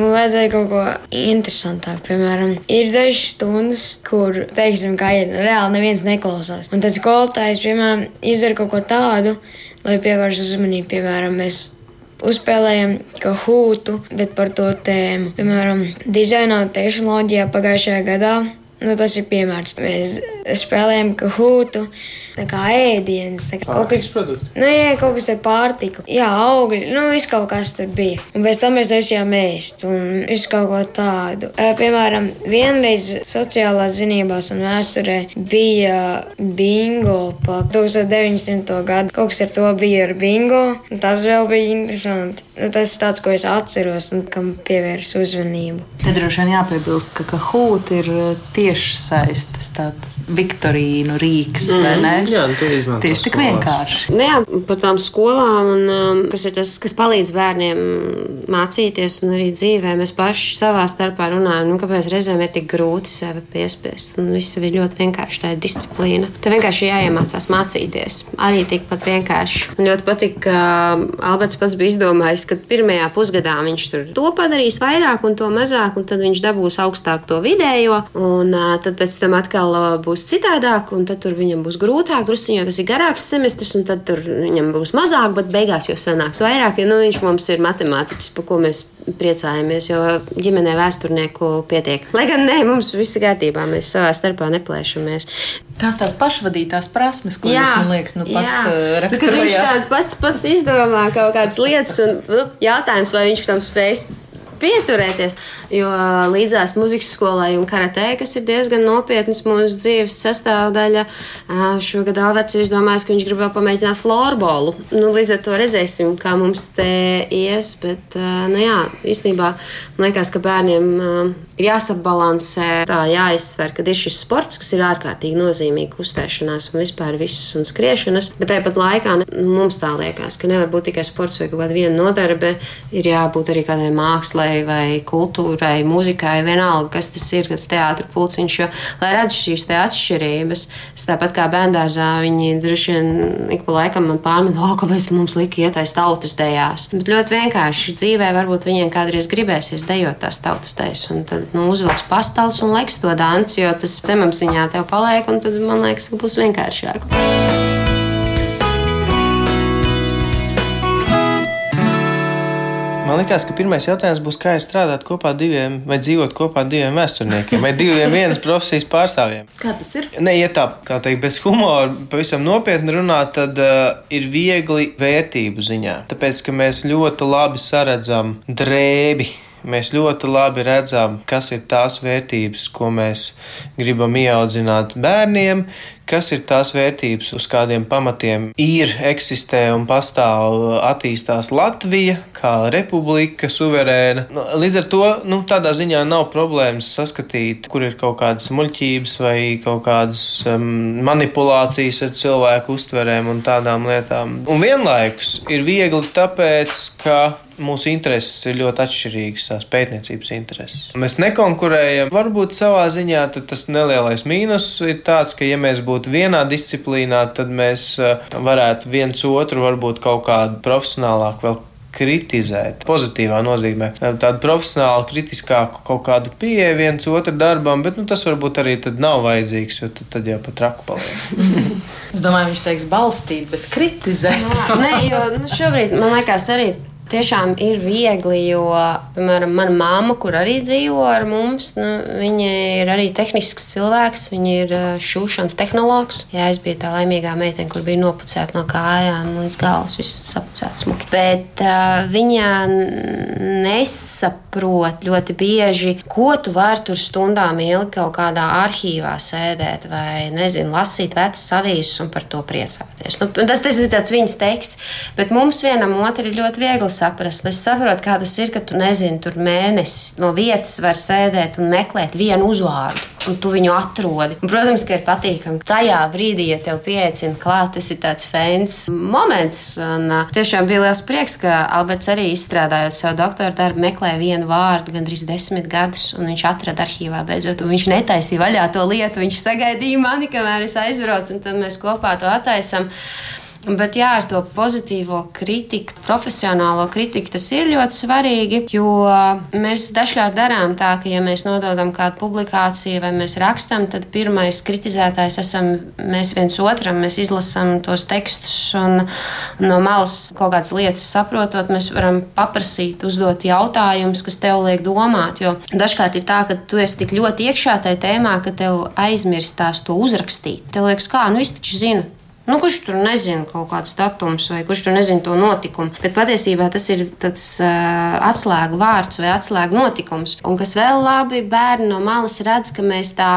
Speaker 4: vajadzēja kaut ko interesantāku. Piemēram, ir dažas stundas, kur, teiksim, kā ir reāli neviens neklausās. Un tas skolotājs, piemēram, izdara kaut ko tādu, lai pievērstu uzmanību. Piemēram, mēs uzspēlējam kahūtu, bet par to tēmu. Piemēram, dizaina tehnoloģijā pagājušajā gadā. Nu, tas ir piemērs. Mēs spēlējam kahūtu kā ēdienas. Kā kaut kas
Speaker 2: produkts.
Speaker 4: Nu, jā, kaut kas ar pārtiku. Jā, augļi. Nu, viss kaut kas tur bija. Un pēc tam mēs taisījām ēst un visu kaut ko tādu. Piemēram, vienreiz sociālās zinībās un vēsturē bija bingo pa 1900. gadu. Kaut kas ar to bija ar bingo. Tas vēl bija interesanti. Nu, tas ir tāds, ko es atceros un kam pievērsu uzmanību.
Speaker 6: Te droši vien jāpiebilst, ka Kahūt ir tieši saistes tāds Viktorīnu rīks, mm. vai ne?
Speaker 2: Jā, nu,
Speaker 6: tieši tik vienkārši.
Speaker 3: Nu, jā, par tām skolām, un, um, kas ir tas, kas palīdz bērniem mācīties, un arī dzīvē mēs paši savā starpā runājam, nu, kāpēc reizēm ir tik grūti sevi piespiest. Un viss ir ļoti vienkārši, tā disciplīna. Tev vienkārši jāiemācās mācīties. Arī tikpat vienkārši. Man ļoti patīk, ka Alberts pats bija izdomājis, ka pirmajā pusgadā viņš tur to padarīs vairāk un to mazāk, un tad viņš dabūs augstāk to vidējo, un uh, tad pēc tam atkal uh, būs citādāk, un tad tur viņam būs grūtāk grūtāk, druskuļi, jo tas ir garāks semestris, un tad viņam būs mazāk, bet beigās jau sanāks vairāk. Jo nu, viņš mums ir matemātiķis, par ko mēs priecājamies, jo ģimenē vēsturnieku pietiek. Lai gan nē, mums viss ir kārtībā, mēs savā starpā neplēšamies.
Speaker 6: Tās tās pašvadītās prasmes, ko jā, jūs, man liekas, nu pat uh, raksturojāt.
Speaker 3: Viņš tāds pats, pats izdomā kaut kādas lietas, un nu, jautājums, vai viņš tam spējas pieturēties. Jo līdzās muzikas skolai un karatē, kas ir diezgan nopietnas mūsu dzīves sastāvdaļa, šogad Alberts ir izdomājis, ka viņš grib vēl pamēģināt florbolu. Nu, līdz ar to redzēsim, kā mums te ies. Bet, nu jā, īstenībā man liekas, ka bērniem ir jāsabalansē, tā jāizsver, ka ir šis sports, kas ir ārkārtīgi nozīmīgi uztēšanās un vispār viss un skriešanas. Bet tāpat laikā mums tā liekas, ka nevar būt tikai sports vai kaut kāda viena nodarbe, ir jābūt arī kādai mākslai vai, vai kultūrai, mūzikai, vienalga, kas tas ir, kas teātris pulciņš. Jo, lai redz šīs atšķirības, tāpat kā bērngārzā, viņi droši vien ik pa laikam man pārmet, oh, kāpēc tu mums liki iet aiz tautas dejās. Bet ļoti vienkārši dzīvē varbūt viņiem kādreiz gribēsies dejot tās tautas dejas, un tad nu, uzvilks pastels un laiks to danci, jo tas zemapziņā tev paliek, un tad man liekas, ka būs vienkāršāk.
Speaker 2: Man liekas, ka pirmais jautājums būs, kā ir strādāt kopā diviem, vai dzīvot kopā diviem vēsturniekiem, vai diviem vienas profesijas pārstāvjiem.
Speaker 6: Kā tas ir?
Speaker 2: Nē, ja tā, kā teikt, bez humora, pavisam nopietni runāt, tad uh, ir viegli vērtību ziņā. Tāpēc, ka mēs ļoti labi saredzam drēbi Mēs ļoti labi redzam, kas ir tās vērtības, ko mēs gribam ieaudzināt bērniem, kas ir tās vērtības, uz kādiem pamatiem ir, eksistē un pastāv, attīstās Latvija kā republika, suverēna. Nu, līdz ar to nu, tādā ziņā nav problēmas saskatīt, kur ir kaut kādas muļķības vai kaut kādas um, manipulācijas ar cilvēku uztverēm un tādām lietām. Un vienlaikus ir viegli tāpēc, ka mūsu intereses ir ļoti atšķirīgas, tās pētniecības intereses. Mēs nekonkurējam. Varbūt savā ziņā tas nelielais mīnus ir tāds, ka, ja mēs būtu vienā disciplīnā, tad mēs eh, varētu viens otru varbūt kaut kādu profesionālāku vēl kritizēt. Pozitīvā nozīmē tādu profesionālu, kritiskāku kaut kādu pieeju viens otru darbam, bet nu, tas varbūt arī nav vajadzīgs, jo tad, tad jau pat traku paliek. <laughs>
Speaker 6: es domāju, viņš teiks balstīt, bet kritizēt.
Speaker 3: Nē, jo nu, šobrīd man liekas arī tiešām ir viegli, jo, piemēram, mana mamma, kur arī dzīvo ar mums, nu, viņa ir arī tehnisks cilvēks, viņa ir šūšanas tehnologs. Jā, es biju tā laimīgā meitene, kur bija nopucēta no kājām līdz galvas, viss sapucēts smuki. Bet uh, viņa nesaprot ļoti bieži, ko tu vari tur stundām ilgi kaut kādā arhīvā sēdēt vai, nezinu, lasīt vecas avīzes un par to priecāties. Nu, tas, tas ir tāds viņas teksts, bet mums vienam otru ir ļoti viegli saprast. Es saprotu, kā tas ir, ka tu nezini, tur mēnesis no vietas var sēdēt un meklēt vienu uzvārdu, un tu viņu atrodi. Un, protams, ka ir patīkami tajā brīdī, ja tev pieeicina klāt, tas ir tāds fēns moments. Un, uh, tiešām bija liels prieks, ka Alberts arī izstrādājot savu doktora darbu, meklēja vienu vārdu gandrīz desmit gadus, un viņš atrada arhīvā beidzot. Viņš netaisīja vaļā to lietu, viņš sagaidīja mani, kamēr es aizbraucu, un tad mēs kopā to attaisām. Bet jā, ar to pozitīvo kritiku, profesionālo kritiku, tas ir ļoti svarīgi. Jo mēs dažkārt darām tā, ka, ja mēs nododam kādu publikāciju vai mēs rakstam, tad pirmais kritizētājs esam mēs viens otram. Mēs izlasām tos tekstus un no malas kaut kādas lietas saprotot, mēs varam paprasīt, uzdot jautājumus, kas tev liek domāt. Jo dažkārt ir tā, ka tu esi tik ļoti iekšā tajā tēmā, ka tev aizmirstās to uzrakstīt. Tev liekas, kā, nu es taču zinu. Nu, kurš tur nezina kaut kādus datumus, vai kurš tur nezina to notikumu. Bet patiesībā tas ir tāds uh, atslēgu vārds vai atslēgu notikums. Un kas vēl labi, bērni no malas redz, ka mēs tā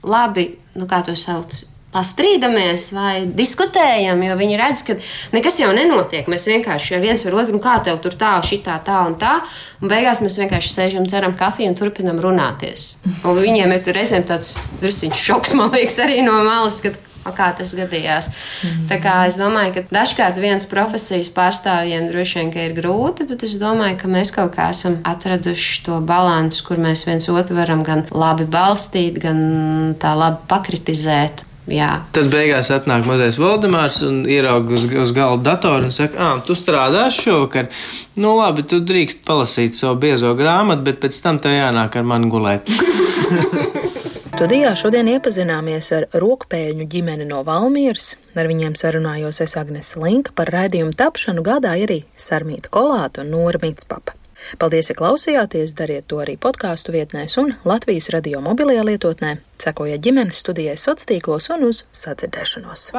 Speaker 3: labi, nu, kā to sauc, pastrīdamies vai diskutējam, jo viņi redz, ka nekas jau nenotiek. Mēs vienkārši ar viens ar otru, kā tev tur tā, šitā, tā un tā. Un beigās mēs vienkārši sēžam, dzeram kafiju un turpinam runāties. Un viņiem ir reizēm tāds drusciņš šoks, man liekas, arī no malas kā tas gadījās. Mm. Tā kā es domāju, ka dažkārt viens profesijas pārstāvjiem droši vien ir grūti, bet es domāju, ka mēs kaut kā esam atraduši to līdzsvaru, kur mēs viens otru varam gan labi balstīt, gan tā labi pakritizēt. Jā.
Speaker 2: Tad beigās atnāk mazais Valdemārs un ieraug uz, uz galda datoru un saka, ah, tu strādāsi šovakar. Nu, labi, tu drīkst palasīt savu biezo grāmatu, bet pēc tam tev jānāk ar mani gulēt. <laughs>
Speaker 1: Studijā šodien iepazināmies ar rokpēļņu ģimeni no Valmieras. Ar viņiem sarunājos es Agnese Linka par raidījumu tapšanu gādāja arī Sarmīta Kolāta un Nora Mitspapa. Paldies, ka klausījāties, dariet to arī podkāstu vietnēs un Latvijas radio mobilajā lietotnē, sekojiet ģimenes studijai sociālos tīklos un uz sadzirdēšanos.